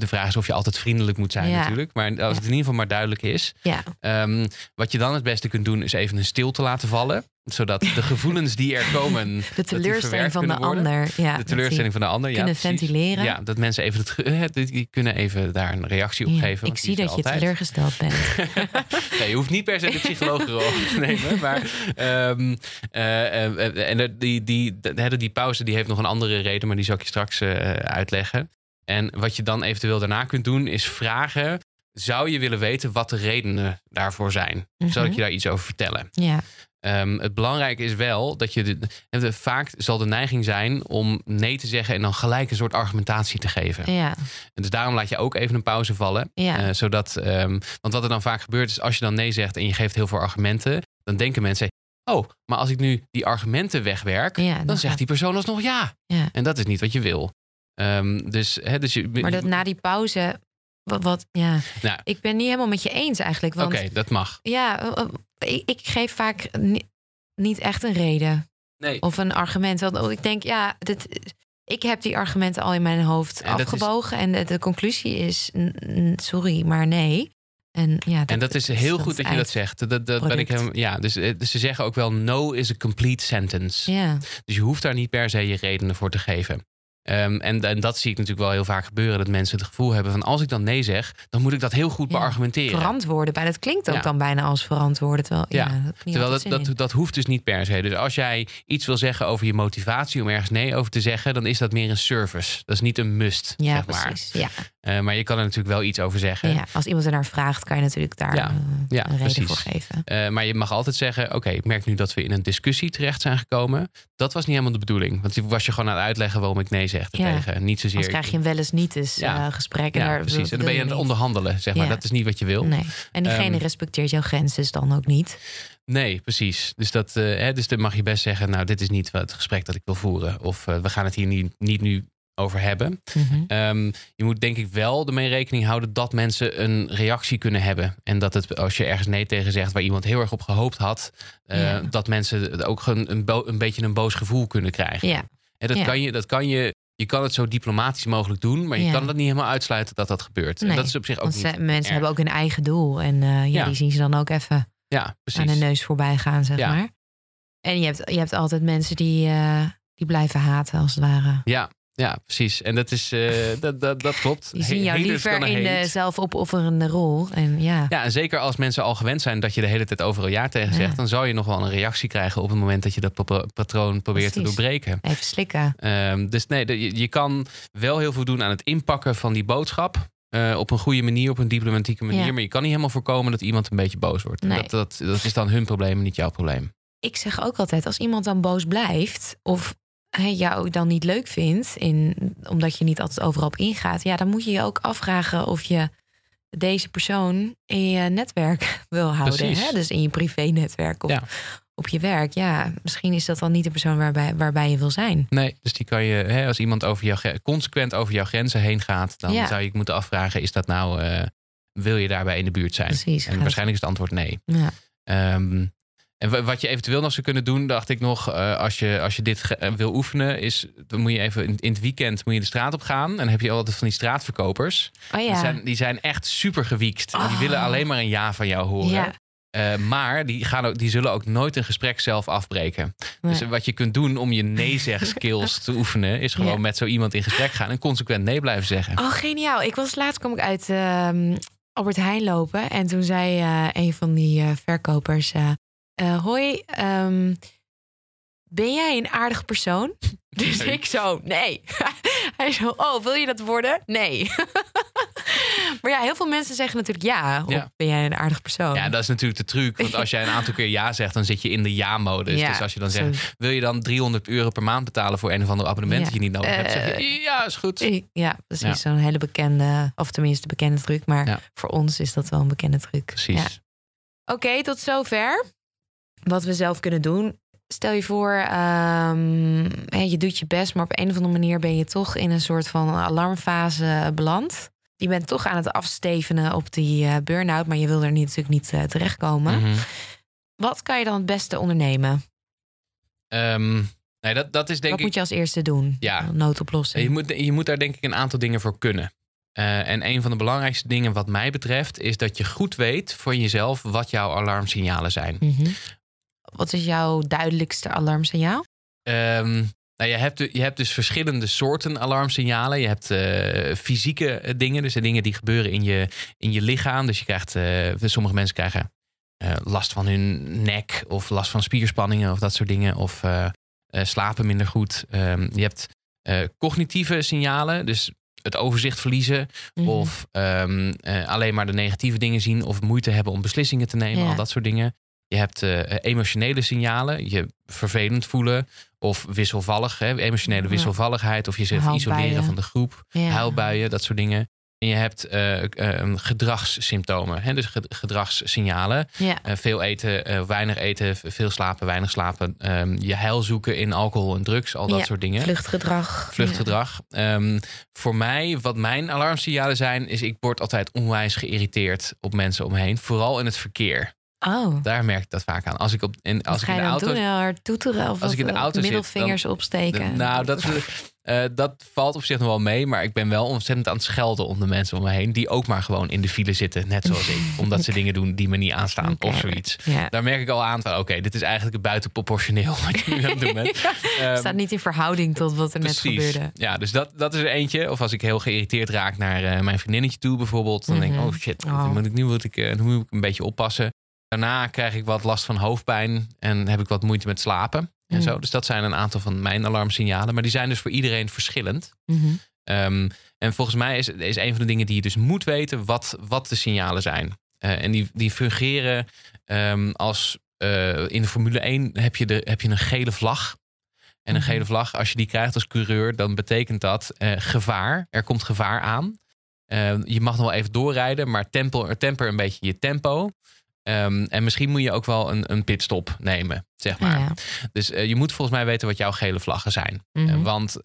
de vraag is of je altijd vriendelijk moet zijn Ja. natuurlijk. Maar als het in ieder geval maar duidelijk is. Ja, Ehm, wat je dan het beste kunt doen is even een stilte laten vallen. Zodat de gevoelens die er komen... de die teleurstelling van de kunnen worden. ander. Ja, de teleurstelling van de ander. ja, kunnen ventileren. Ja, dat mensen even het, eh, die die kunnen even daar een reactie op geven. ik zie die dat je teleurgesteld bent. Nee, je hoeft niet per se de psycholoog te nemen. Maar, ehm, eh, eh, en de- die, die, de, die pauze die heeft nog een andere reden, maar die zal ik je straks eh, uitleggen. En wat je dan eventueel daarna kunt doen, is vragen: zou je willen weten wat de redenen daarvoor zijn? Zal ik Mhm. je daar iets over vertellen? ja, Ehm, het belangrijke is wel dat je. De, de- vaak zal de neiging zijn om nee te zeggen en dan gelijk een soort argumentatie te geven. ja, En dus daarom laat je ook even een pauze vallen. ja. Eh, zodat, ehm, want wat er dan vaak gebeurt is als je dan nee zegt en je geeft heel veel argumenten, dan denken mensen: oh, maar als ik nu die argumenten wegwerk, ja, dan zegt gaat- die persoon alsnog ja. Ja. En dat is niet wat je wil. Ehm, dus, hè, dus je, Maar dat na die pauze, wat, wat ja, Nou. ik ben niet helemaal met je eens eigenlijk. Oké, dat mag. ja, ik, ik geef vaak ni- niet echt een reden Nee. of een argument. Want ik denk, ja, dit, ik heb die argumenten al in mijn hoofd En dat is- afgebogen. En de, de conclusie is, sorry, maar nee. En, ja, En dat is heel goed dat je dat zegt. Dat, dat ben ik hem, ja, dus, eh, dus ze zeggen ook wel: no is a complete sentence. Ja, Dus je hoeft daar niet per se je redenen voor te geven. Ehm, en, en dat zie ik natuurlijk wel heel vaak gebeuren. Dat mensen het gevoel hebben van als ik dan nee zeg, dan moet ik dat heel goed Ja, beargumenteren. verantwoorden bij. Dat klinkt ook Ja. dan bijna als verantwoorden. Terwijl, ja, Ja, dat Terwijl dat, dat, dat hoeft dus niet per se. Dus als jij iets wil zeggen over je motivatie om ergens nee over te zeggen, dan is dat meer een service. Dat is niet een must, Ja, zeg maar. precies. Ja. Eh, maar je kan er natuurlijk wel iets over zeggen. Ja, als iemand er naar vraagt, kan je natuurlijk daar Ja, eh, ja, een reden precies. voor geven. Eh, maar je mag altijd zeggen: Oké, ik merk nu dat we in een discussie terecht zijn gekomen. Dat was niet helemaal de bedoeling. Want die was je gewoon aan het uitleggen waarom ik nee zeg tegen. Niet zozeer. Anders krijg je een wel eens niet eens gesprek. En ja, daar precies. En dan ben je aan je het onderhandelen, zeg maar. Dat is niet wat je wil. Nee. En diegene Ehm, respecteert jouw grenzen dus dan ook niet. Nee, precies. Dus, dat, hè, dus dan mag je best zeggen: Nou, dit is niet het gesprek dat ik wil voeren. Of we gaan het hier niet, niet nu over hebben. Mhm. Ehm, je moet denk ik wel ermee rekening houden dat mensen een reactie kunnen hebben. En dat het, als je ergens nee tegen zegt waar iemand heel erg op gehoopt had, eh, Ja. dat mensen ook een, een, beetje een boos gevoel kunnen krijgen. Ja, En dat Ja. kan je, dat kan je, je kan het zo diplomatisch mogelijk doen, maar je Ja. kan dat niet helemaal uitsluiten dat dat gebeurt. En dat is op zich ook niet. ze- mensen erg. hebben ook een eigen doel. En eh, ja, Ja. die zien ze dan ook even Ja, aan de neus voorbij gaan, zeg maar. En je hebt, je hebt altijd mensen die, eh, die blijven haten, als het ware. Ja, ja, precies. En dat is eh, dat, dat, dat klopt. Die zien jou liever in de hate. zelfopofferende rol. En ja, Ja, en zeker als mensen al gewend zijn dat je de hele tijd overal ja tegen Ja. zegt, dan zal je nog wel een reactie krijgen op het moment dat je dat pa- patroon probeert te doorbreken. even slikken. Ehm, dus nee, je, je kan wel heel veel doen aan het inpakken van die boodschap. eh, op een goede manier, op een diplomatieke manier. Ja. Maar je kan niet helemaal voorkomen dat iemand een beetje boos wordt. Nee. Dat, dat, dat is dan hun probleem, niet jouw probleem. ik zeg ook altijd, als iemand dan boos blijft of hij jou dan niet leuk vindt, in, omdat je niet altijd overal op ingaat, ja, dan moet je je ook afvragen of je deze persoon in je netwerk wil houden. Hè? Dus in je privé-netwerk of Ja. op je werk. Ja, misschien is dat dan niet de persoon waarbij, waarbij je wil zijn. Nee, dus die kan je, hè, als iemand over jouw, gre- consequent over jouw grenzen heen gaat, dan Ja. zou je je moeten afvragen: is dat nou, eh, wil je daarbij in de buurt zijn? Precies. En waarschijnlijk is het antwoord nee. Ja. Ehm, En wa- wat je eventueel nog zou kunnen doen, dacht ik nog, eh, als, je, als je dit eh, wil oefenen, is dan moet je even in, in het weekend moet je de straat op gaan. En dan heb je altijd van die straatverkopers. Oh Die, ja. zijn, die zijn echt super gewiekt. Die Oh. willen alleen maar een ja van jou horen. Ja. Eh, maar die, gaan ook, die zullen ook nooit een gesprek zelf afbreken. Dus wat je kunt doen om je nee-zeg-skills te oefenen, is gewoon Ja. met zo iemand in gesprek gaan en consequent nee blijven zeggen. Oh, geniaal. Ik was laatst kwam ik uit ehm, Albert Heijn lopen. En toen zei een van die verkopers... eh, hoi, ehm, ben jij een aardig persoon? Dus Nee. ik zo, nee. Hij zo, oh, wil je dat worden? Nee. maar ja, heel veel mensen zeggen natuurlijk ja. Of Ja. ben jij een aardig persoon? Ja, dat is natuurlijk de truc. Want als jij een aantal keer ja zegt, dan zit je in de ja-modus. Ja, dus als je dan zegt, wil je dan 300 euro per maand betalen voor een of ander abonnement Ja. dat je niet nodig hebt? Zeg je, Eh, ja, is goed. Ja, precies. Ja. Zo'n hele bekende, of tenminste bekende truc. Maar voor ons is dat wel een bekende truc. Precies. Oké, tot zover. Wat we zelf kunnen doen. Stel je voor, ehm, je doet je best, maar op een of andere manier ben je toch in een soort van alarmfase beland. Je bent toch aan het afstevenen op die eh, burn-out, maar je wil er niet, natuurlijk niet eh, terechtkomen. Mhm. Wat kan je dan het beste ondernemen? Ehm, nee, dat, dat is denk Wat ik... moet je als eerste doen? Ja. Noodoplossing. Je moet, je moet daar denk ik een aantal dingen voor kunnen. Eh, en een van de belangrijkste dingen wat mij betreft... is dat je goed weet voor jezelf wat jouw alarmsignalen zijn. Mhm. Wat is jouw duidelijkste alarmsignaal? Ehm, nou, je, hebt, je hebt dus verschillende soorten alarmsignalen. Je hebt eh, fysieke eh, dingen, dus de dingen die gebeuren in je, in je lichaam. Dus je krijgt, eh, sommige mensen krijgen last van hun nek of last van spierspanningen of dat soort dingen. Of slapen minder goed. Ehm, je hebt cognitieve signalen, dus het overzicht verliezen. Mhm. Of ehm, eh, alleen maar de negatieve dingen zien of moeite hebben om beslissingen te nemen. Ja. Al dat soort dingen. Je hebt eh, emotionele signalen, je vervelend voelen of wisselvallig, hè, emotionele wisselvalligheid of jezelf Huilbuien. isoleren van de groep, Ja. huilbuien, dat soort dingen. En je hebt eh, eh, gedragssymptomen, hè, dus ge- gedragssignalen. Ja. Eh, veel eten, eh, weinig eten, veel slapen, weinig slapen. ehm, je heil zoeken in alcohol en drugs, al dat Ja, soort dingen. Vluchtgedrag. Vluchtgedrag. Ehm, voor mij, wat mijn alarmsignalen zijn, is ik word altijd onwijs geïrriteerd op mensen om me heen. Vooral in het verkeer. Ja. Oh. Daar merk ik dat vaak aan. Als ik, op, in, als ik in de dan auto doen? Heel hard toeteren? Of Als ik in de auto zit, middelvingers opsteken? Nou, dat, eh, dat valt op zich nog wel mee. Maar ik ben wel ontzettend aan het schelden om de mensen om me heen. Die ook maar gewoon in de file zitten. Net zoals ik. Omdat ze dingen doen die me niet aanstaan. Of zoiets. Ja. Daar merk ik al aan van, oké, dit is eigenlijk buitenproportioneel wat je nu aan het doen bent. Ehm, staat niet in verhouding tot wat er net gebeurde. Ja, dus dat, dat is er eentje. Of als ik heel geïrriteerd raak naar eh, mijn vriendinnetje toe bijvoorbeeld. Dan denk ik, Mhm. oh shit, Oh. dan moet ik, nu, moet ik, eh, nu moet ik een beetje oppassen. Daarna krijg ik wat last van hoofdpijn. En heb ik wat moeite met slapen. En Mhm. zo. Dus dat zijn een aantal van mijn alarmsignalen. Maar die zijn dus voor iedereen verschillend. Mhm. Ehm, en volgens mij is, is een van de dingen die je dus moet weten... wat, wat de signalen zijn. Eh, en die, die fungeren ehm, als... eh, in de Formule 1 heb je, de, heb je een gele vlag. En een Mhm. gele vlag, als je die krijgt als coureur... dan betekent dat eh, gevaar. Er komt gevaar aan. Eh, je mag nog wel even doorrijden... maar tempo, temper een beetje je tempo. Ehm, en misschien moet je ook wel een, een pitstop nemen, zeg maar. Ja. Dus eh, je moet volgens mij weten wat jouw gele vlaggen zijn. Mhm. Eh, want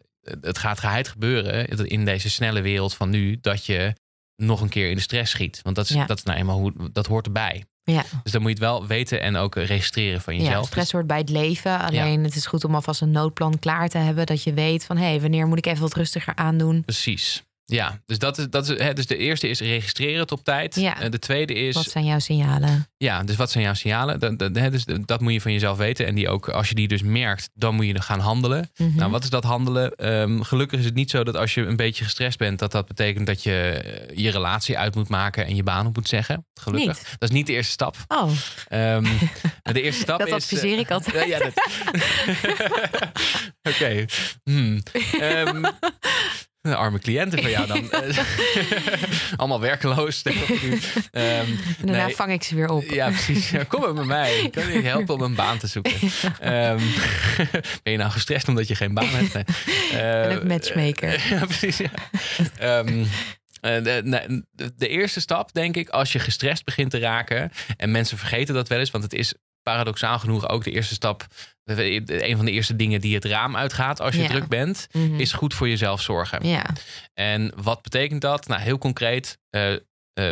het gaat geheid gebeuren in deze snelle wereld van nu dat je nog een keer in de stress schiet. Want dat is, Ja. dat is nou eenmaal hoe dat hoort erbij. Ja. Dus dan moet je het wel weten en ook registreren van ja, jezelf. stress hoort bij het leven. Alleen het is goed om alvast een noodplan klaar te hebben. Dat je weet van, hé, hey, wanneer moet ik even wat rustiger aandoen? Precies. Ja, dus dat is, dat is hè, dus de eerste is registreren het op tijd. Ja. De tweede is Wat zijn jouw signalen? Ja, dus wat zijn jouw signalen? Dat, dat, hè, dus dat moet je van jezelf weten. En die ook, als je die dus merkt, dan moet je gaan handelen. Mhm. Nou, wat is dat handelen? Ehm, gelukkig is het niet zo dat als je een beetje gestrest bent, dat dat betekent dat je eh, je relatie uit moet maken en je baan op moet zeggen. Gelukkig. Niet. Dat is niet de eerste stap. Oh, Ehm, de eerste stap dat is. adviseer eh, ik altijd. ja, ja, dat- Oké. Hmm. Ehm, arme cliënten van jou dan. Eh, Allemaal werkeloos. En daarna nee. vang ik ze weer op. ja, precies. Kom maar bij mij. Ik kan je helpen om een baan te zoeken. Ehm, ben je nou gestrest omdat je geen baan hebt? Nee. ben Eh, ook matchmaker. ja, precies. Ja. Ehm, eh, de, de, de eerste stap, denk ik, als je gestrest begint te raken. En mensen vergeten dat wel eens, want het is paradoxaal genoeg ook de eerste stap. Een van de eerste dingen die het raam uitgaat als je Ja. druk bent, Mhm. is goed voor jezelf zorgen. Ja, En wat betekent dat? Nou, heel concreet. eh, eh,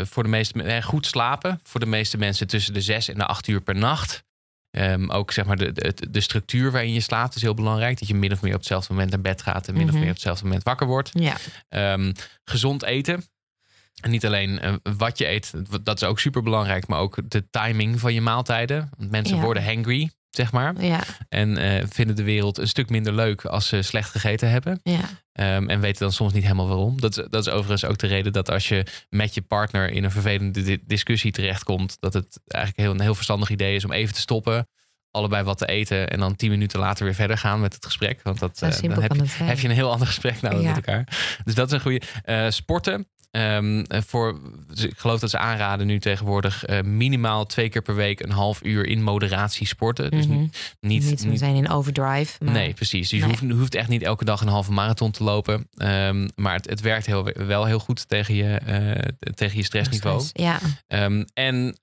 voor de meeste, eh, goed slapen. Voor de meeste mensen tussen de zes en de acht uur per nacht. Ehm, ook zeg maar de, de, de structuur waarin je slaapt is heel belangrijk. Dat je min of meer op hetzelfde moment naar bed gaat en min of Mhm. meer op hetzelfde moment wakker wordt. Ja, Ehm, gezond eten. En niet alleen eh, wat je eet, dat is ook super belangrijk, maar ook de timing van je maaltijden. Want mensen Ja. worden hangry, zeg maar. ja, En eh, vinden de wereld een stuk minder leuk als ze slecht gegeten hebben. ja. Ehm, en weten dan soms niet helemaal waarom. Dat is, dat is overigens ook de reden dat als je met je partner in een vervelende di- discussie terechtkomt, dat het eigenlijk heel, een heel verstandig idee is om even te stoppen, allebei wat te eten en dan tien minuten later weer verder gaan met het gesprek. Want dat, eh, dan heb je, heb een heel ander gesprek Ja. met elkaar. Dus dat is een goede. Eh, sporten. Ehm, eh, voor, dus ik geloof dat ze aanraden nu tegenwoordig eh, minimaal twee keer per week een half uur in moderatie sporten. Dus Mhm. niet, Niet, zijn in overdrive. Maar... Nee, precies. Dus je hoeft, hoeft echt niet elke dag een halve marathon te lopen. Ehm, maar het, het werkt heel, wel heel goed tegen je, eh, tegen je stressniveau. Stress. Ja, Ehm, en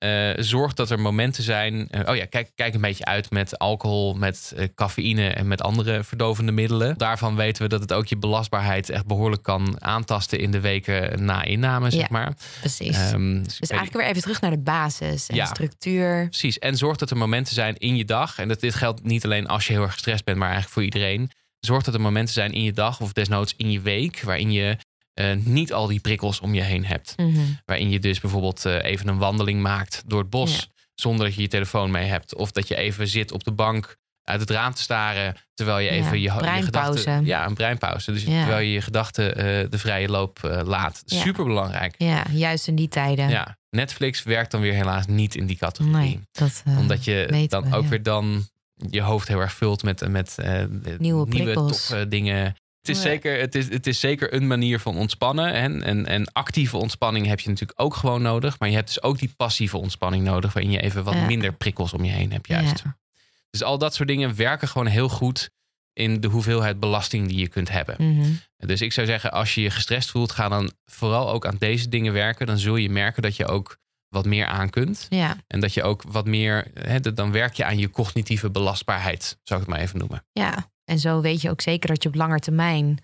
zorg dat er momenten zijn. oh ja, kijk, kijk een beetje uit met alcohol, met cafeïne en met andere verdovende middelen. Daarvan weten we dat het ook je belastbaarheid echt behoorlijk kan aantasten in de weken na inname, zeg Ja, maar. precies. Ehm, dus dus eigenlijk weer even terug naar de basis en Ja. structuur. Precies. En zorg dat er momenten zijn in je dag. En dat dit geldt niet alleen als je heel erg gestrest bent, maar eigenlijk voor iedereen. Zorg dat er momenten zijn in je dag of desnoods in je week. waarin je eh, niet al die prikkels om je heen hebt. Mhm. Waarin je dus bijvoorbeeld eh, even een wandeling maakt door het bos. Ja. zonder dat je je telefoon mee hebt. Of dat je even zit op de bank uit het raam te staren. terwijl je Ja, even je, je breinpauze. gedachten. Ja, een breinpauze. Dus Ja. terwijl je je gedachten eh, de vrije loop eh, laat. Ja. Super belangrijk. Ja, juist in die tijden. Ja. Netflix werkt dan weer helaas niet in die categorie Nee, dat eh, omdat je dan we, ook weer dan je hoofd heel erg vult met, met Nieuwe prikkels. toffe dingen. Het is, zeker, het, is, het is zeker een manier van ontspannen. En, en, en actieve ontspanning heb je natuurlijk ook gewoon nodig. Maar je hebt dus ook die passieve ontspanning nodig. Waarin je even wat minder prikkels om je heen hebt juist. Dus al dat soort dingen werken gewoon heel goed in de hoeveelheid belasting die je kunt hebben. Mhm. Dus ik zou zeggen, als je je gestrest voelt, ga dan vooral ook aan deze dingen werken. Dan zul je merken dat je ook wat meer aan kunt. ja, En dat je ook wat meer, hè, dan werk je aan je cognitieve belastbaarheid, zou ik het maar even noemen. ja. En zo weet je ook zeker dat je op lange termijn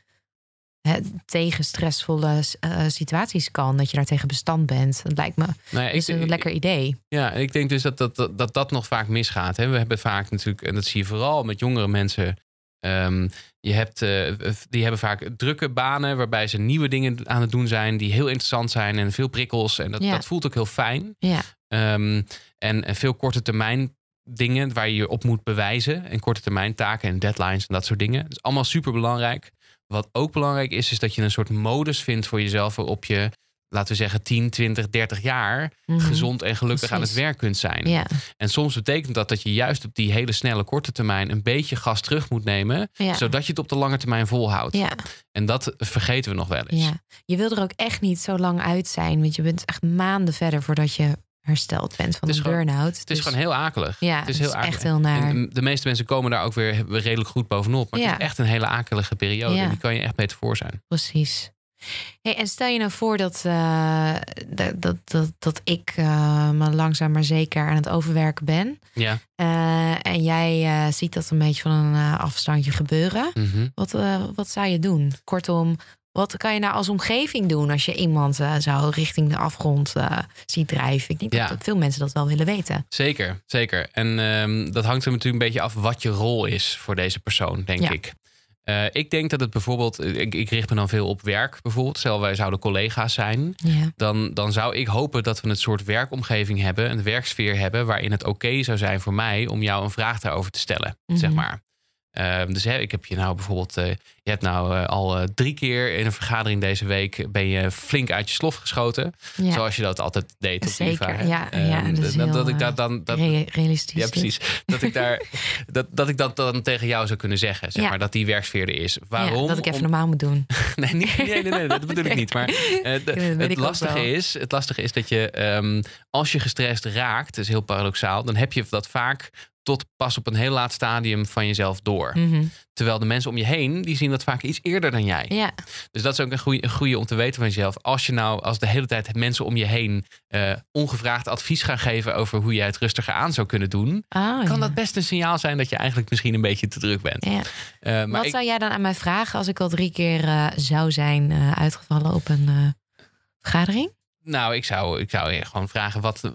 tegen stressvolle eh, situaties kan. Dat je daar tegen bestand bent. Dat lijkt me Nou ja, is een lekker idee. Ja, ik denk dus dat dat, dat, dat, dat nog vaak misgaat. Hè. We hebben vaak natuurlijk, en dat zie je vooral met jongere mensen. ehm, je hebt, eh, die hebben vaak drukke banen waarbij ze nieuwe dingen aan het doen zijn die heel interessant zijn en veel prikkels. En dat, Ja. dat voelt ook heel fijn. Ja, Ehm, en, en veel korte termijn dingen waar je je op moet bewijzen. En korte termijn taken en deadlines en dat soort dingen. Dat is allemaal super belangrijk. Wat ook belangrijk is, is dat je een soort modus vindt voor jezelf waarop je, laten we zeggen, 10, 20, 30 jaar Mhm. gezond en gelukkig aan het werk kunt zijn. ja, En soms betekent dat dat je juist op die hele snelle korte termijn een beetje gas terug moet nemen, ja. zodat je het op de lange termijn volhoudt. ja, En dat vergeten we nog wel eens. Je wil er ook echt niet zo lang uit zijn. Want je bent echt maanden verder voordat je hersteld bent van Het een gewoon- burn-out. Het is gewoon heel akelig. Ja, het is heel akelig. echt heel naar. En de meeste mensen komen daar ook weer redelijk goed bovenop. Maar het Ja. is echt een hele akelige periode. Ja. Die kan je echt beter voor zijn. Precies. Hey, en stel je nou voor dat, eh, dat, dat, dat, dat ik eh, me langzaam maar zeker aan het overwerken ben. Ja. Eh, en jij ziet dat een beetje van een afstandje gebeuren. Mhm. Wat, wat zou je doen? Kortom, wat kan je nou als omgeving doen als je iemand eh, zou richting de afgrond eh, ziet drijven? Ik denk Ja. dat, veel mensen dat wel willen weten. Zeker, zeker. En ehm, dat hangt er natuurlijk een beetje af wat je rol is voor deze persoon, denk Ja. ik. Eh, ik denk dat het bijvoorbeeld, ik, ik richt me dan veel op werk bijvoorbeeld. Stel wij zouden collega's zijn, Ja. dan, dan zou ik hopen dat we een soort werkomgeving hebben, een werksfeer hebben, waarin het oké zou zijn voor mij om jou een vraag daarover te stellen, zeg Mhm. maar. Ehm, dus hè, ik heb je nou bijvoorbeeld, eh, je hebt nou eh, al eh, drie keer in een vergadering deze week ben je flink uit je slof geschoten, Ja. zoals je dat altijd deed op Zeker, IVA, ja, ja, Ehm, dat dat, ik daar dan dat, Re- realistisch. ja, precies. Dat ik, daar, dat, dat ik dat dan tegen jou zou kunnen zeggen. Zeg maar, dat die werksfeer er is. Waarom? Dat ik even normaal moet doen. Nee, nee, nee, nee, dat bedoel ik niet. Maar het, lastige is, het lastige is dat je, ehm, als je gestrest raakt, dat is heel paradoxaal, dan heb je dat vaak tot pas op een heel laat stadium van jezelf door. Mhm. Terwijl de mensen om je heen, die zien dat vaak iets eerder dan jij. Ja, Dus dat is ook een goede, een goede om te weten van jezelf. Als je nou als de hele tijd mensen om je heen eh, ongevraagd advies gaan geven over hoe jij het rustiger aan zou kunnen doen, ah, kan ja. dat best een signaal zijn dat je eigenlijk misschien een beetje te druk bent. Ja. Eh, maar Wat ik, zou jij dan aan mij vragen als ik al drie keer eh, zou zijn uitgevallen op een vergadering? Nou, ik zou, ik zou je gewoon vragen wat,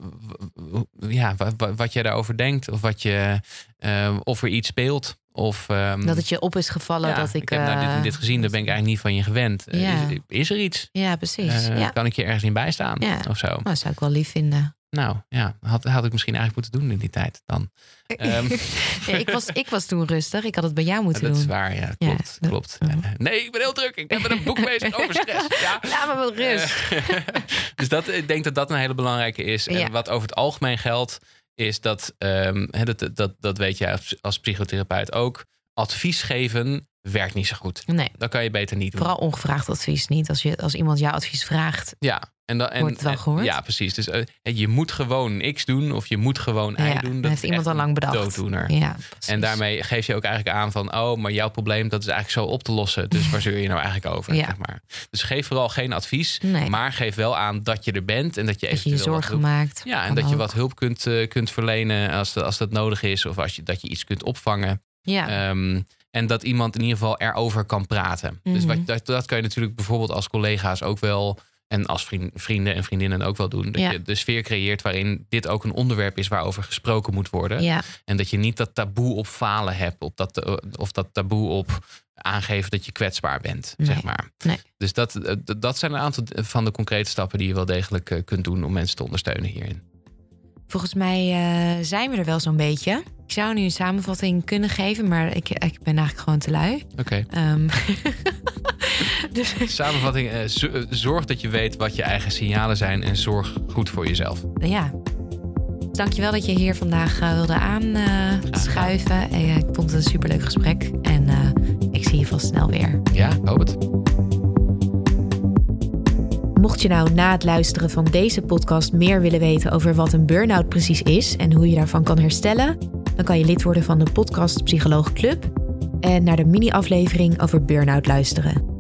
ja, wat, wat jij daarover denkt. Of, wat je, eh, of er iets speelt. Of, ehm, Dat het je op is gevallen ja, dat ik... ik heb nou dit, eh, dit gezien, daar ben ik eigenlijk niet van je gewend. Eh, Ja. Is, is er iets? Ja, precies. Ja. Kan ik je ergens in bijstaan? Of zo? Nou, dat zou ik wel lief vinden. Nou ja, had, had ik misschien eigenlijk moeten doen in die tijd dan. Ehm, Ja, ik, was, ik was toen rustig. Ik had het bij jou moeten dat is doen. waar, ja. Klopt, klopt. Eh, nee, ik ben heel druk. Ik ben met een boek bezig over stress. Ja. Laat me wel rust. Eh, dus dat, ik denk dat dat een hele belangrijke is. En wat over het algemeen geldt, is dat, ehm, dat, dat, dat weet jij als, als psychotherapeut ook. Advies geven werkt niet zo goed. Nee, Dat kan je beter niet doen. vooral ongevraagd advies niet. Als, je, als iemand jouw advies vraagt. Ja, en dan, en, Wordt het wel en- gehoord? Ja, precies. Dus eh, je moet gewoon X doen of je moet gewoon Y ja, doen. dat heeft iemand al lang bedacht. Dooddoener. Ja, precies. En daarmee geef je ook eigenlijk aan van, oh, maar jouw probleem dat is eigenlijk zo op te lossen. Dus waar zeur je nou eigenlijk over? Ja. Zeg maar. Dus geef vooral geen advies, Nee. maar geef wel aan dat je er bent en dat je dat je zorgen maakt. Ja, en dat je wat hulp kunt, eh, kunt verlenen als, dat- als dat nodig is. Of als je, dat je iets kunt opvangen. Ja, Ehm, en dat iemand in ieder geval erover kan praten. Dus Mhm. wat, dat, dat kan je natuurlijk bijvoorbeeld als collega's ook wel. En als vriend- vrienden en vriendinnen ook wel doen. Dat Ja. je de sfeer creëert waarin dit ook een onderwerp is waarover gesproken moet worden. ja, En dat je niet dat taboe op falen hebt. Op dat, eh, of dat taboe op aangeven dat je kwetsbaar bent. Nee. Zeg maar. Nee. Dus dat, eh, dat zijn een aantal van de concrete stappen die je wel degelijk eh, kunt doen om mensen te ondersteunen hierin. Volgens mij eh, zijn we er wel zo'n beetje. Ik zou nu een samenvatting kunnen geven, maar ik, ik ben eigenlijk gewoon te lui. Oké. Ehm, dus Samenvatting. eh, eh, zorg dat je weet wat je eigen signalen zijn. En zorg goed voor jezelf. ja. Dankjewel dat je hier vandaag wilde aanschuiven. Ik vond het een superleuk gesprek. En ik zie je vast snel weer. Ja, hoop het. Mocht je nou na het luisteren van deze podcast meer willen weten over wat een burn-out precies is en hoe je daarvan kan herstellen, dan kan je lid worden van de Podcast Psycholoog Club en naar de mini-aflevering over burn-out luisteren.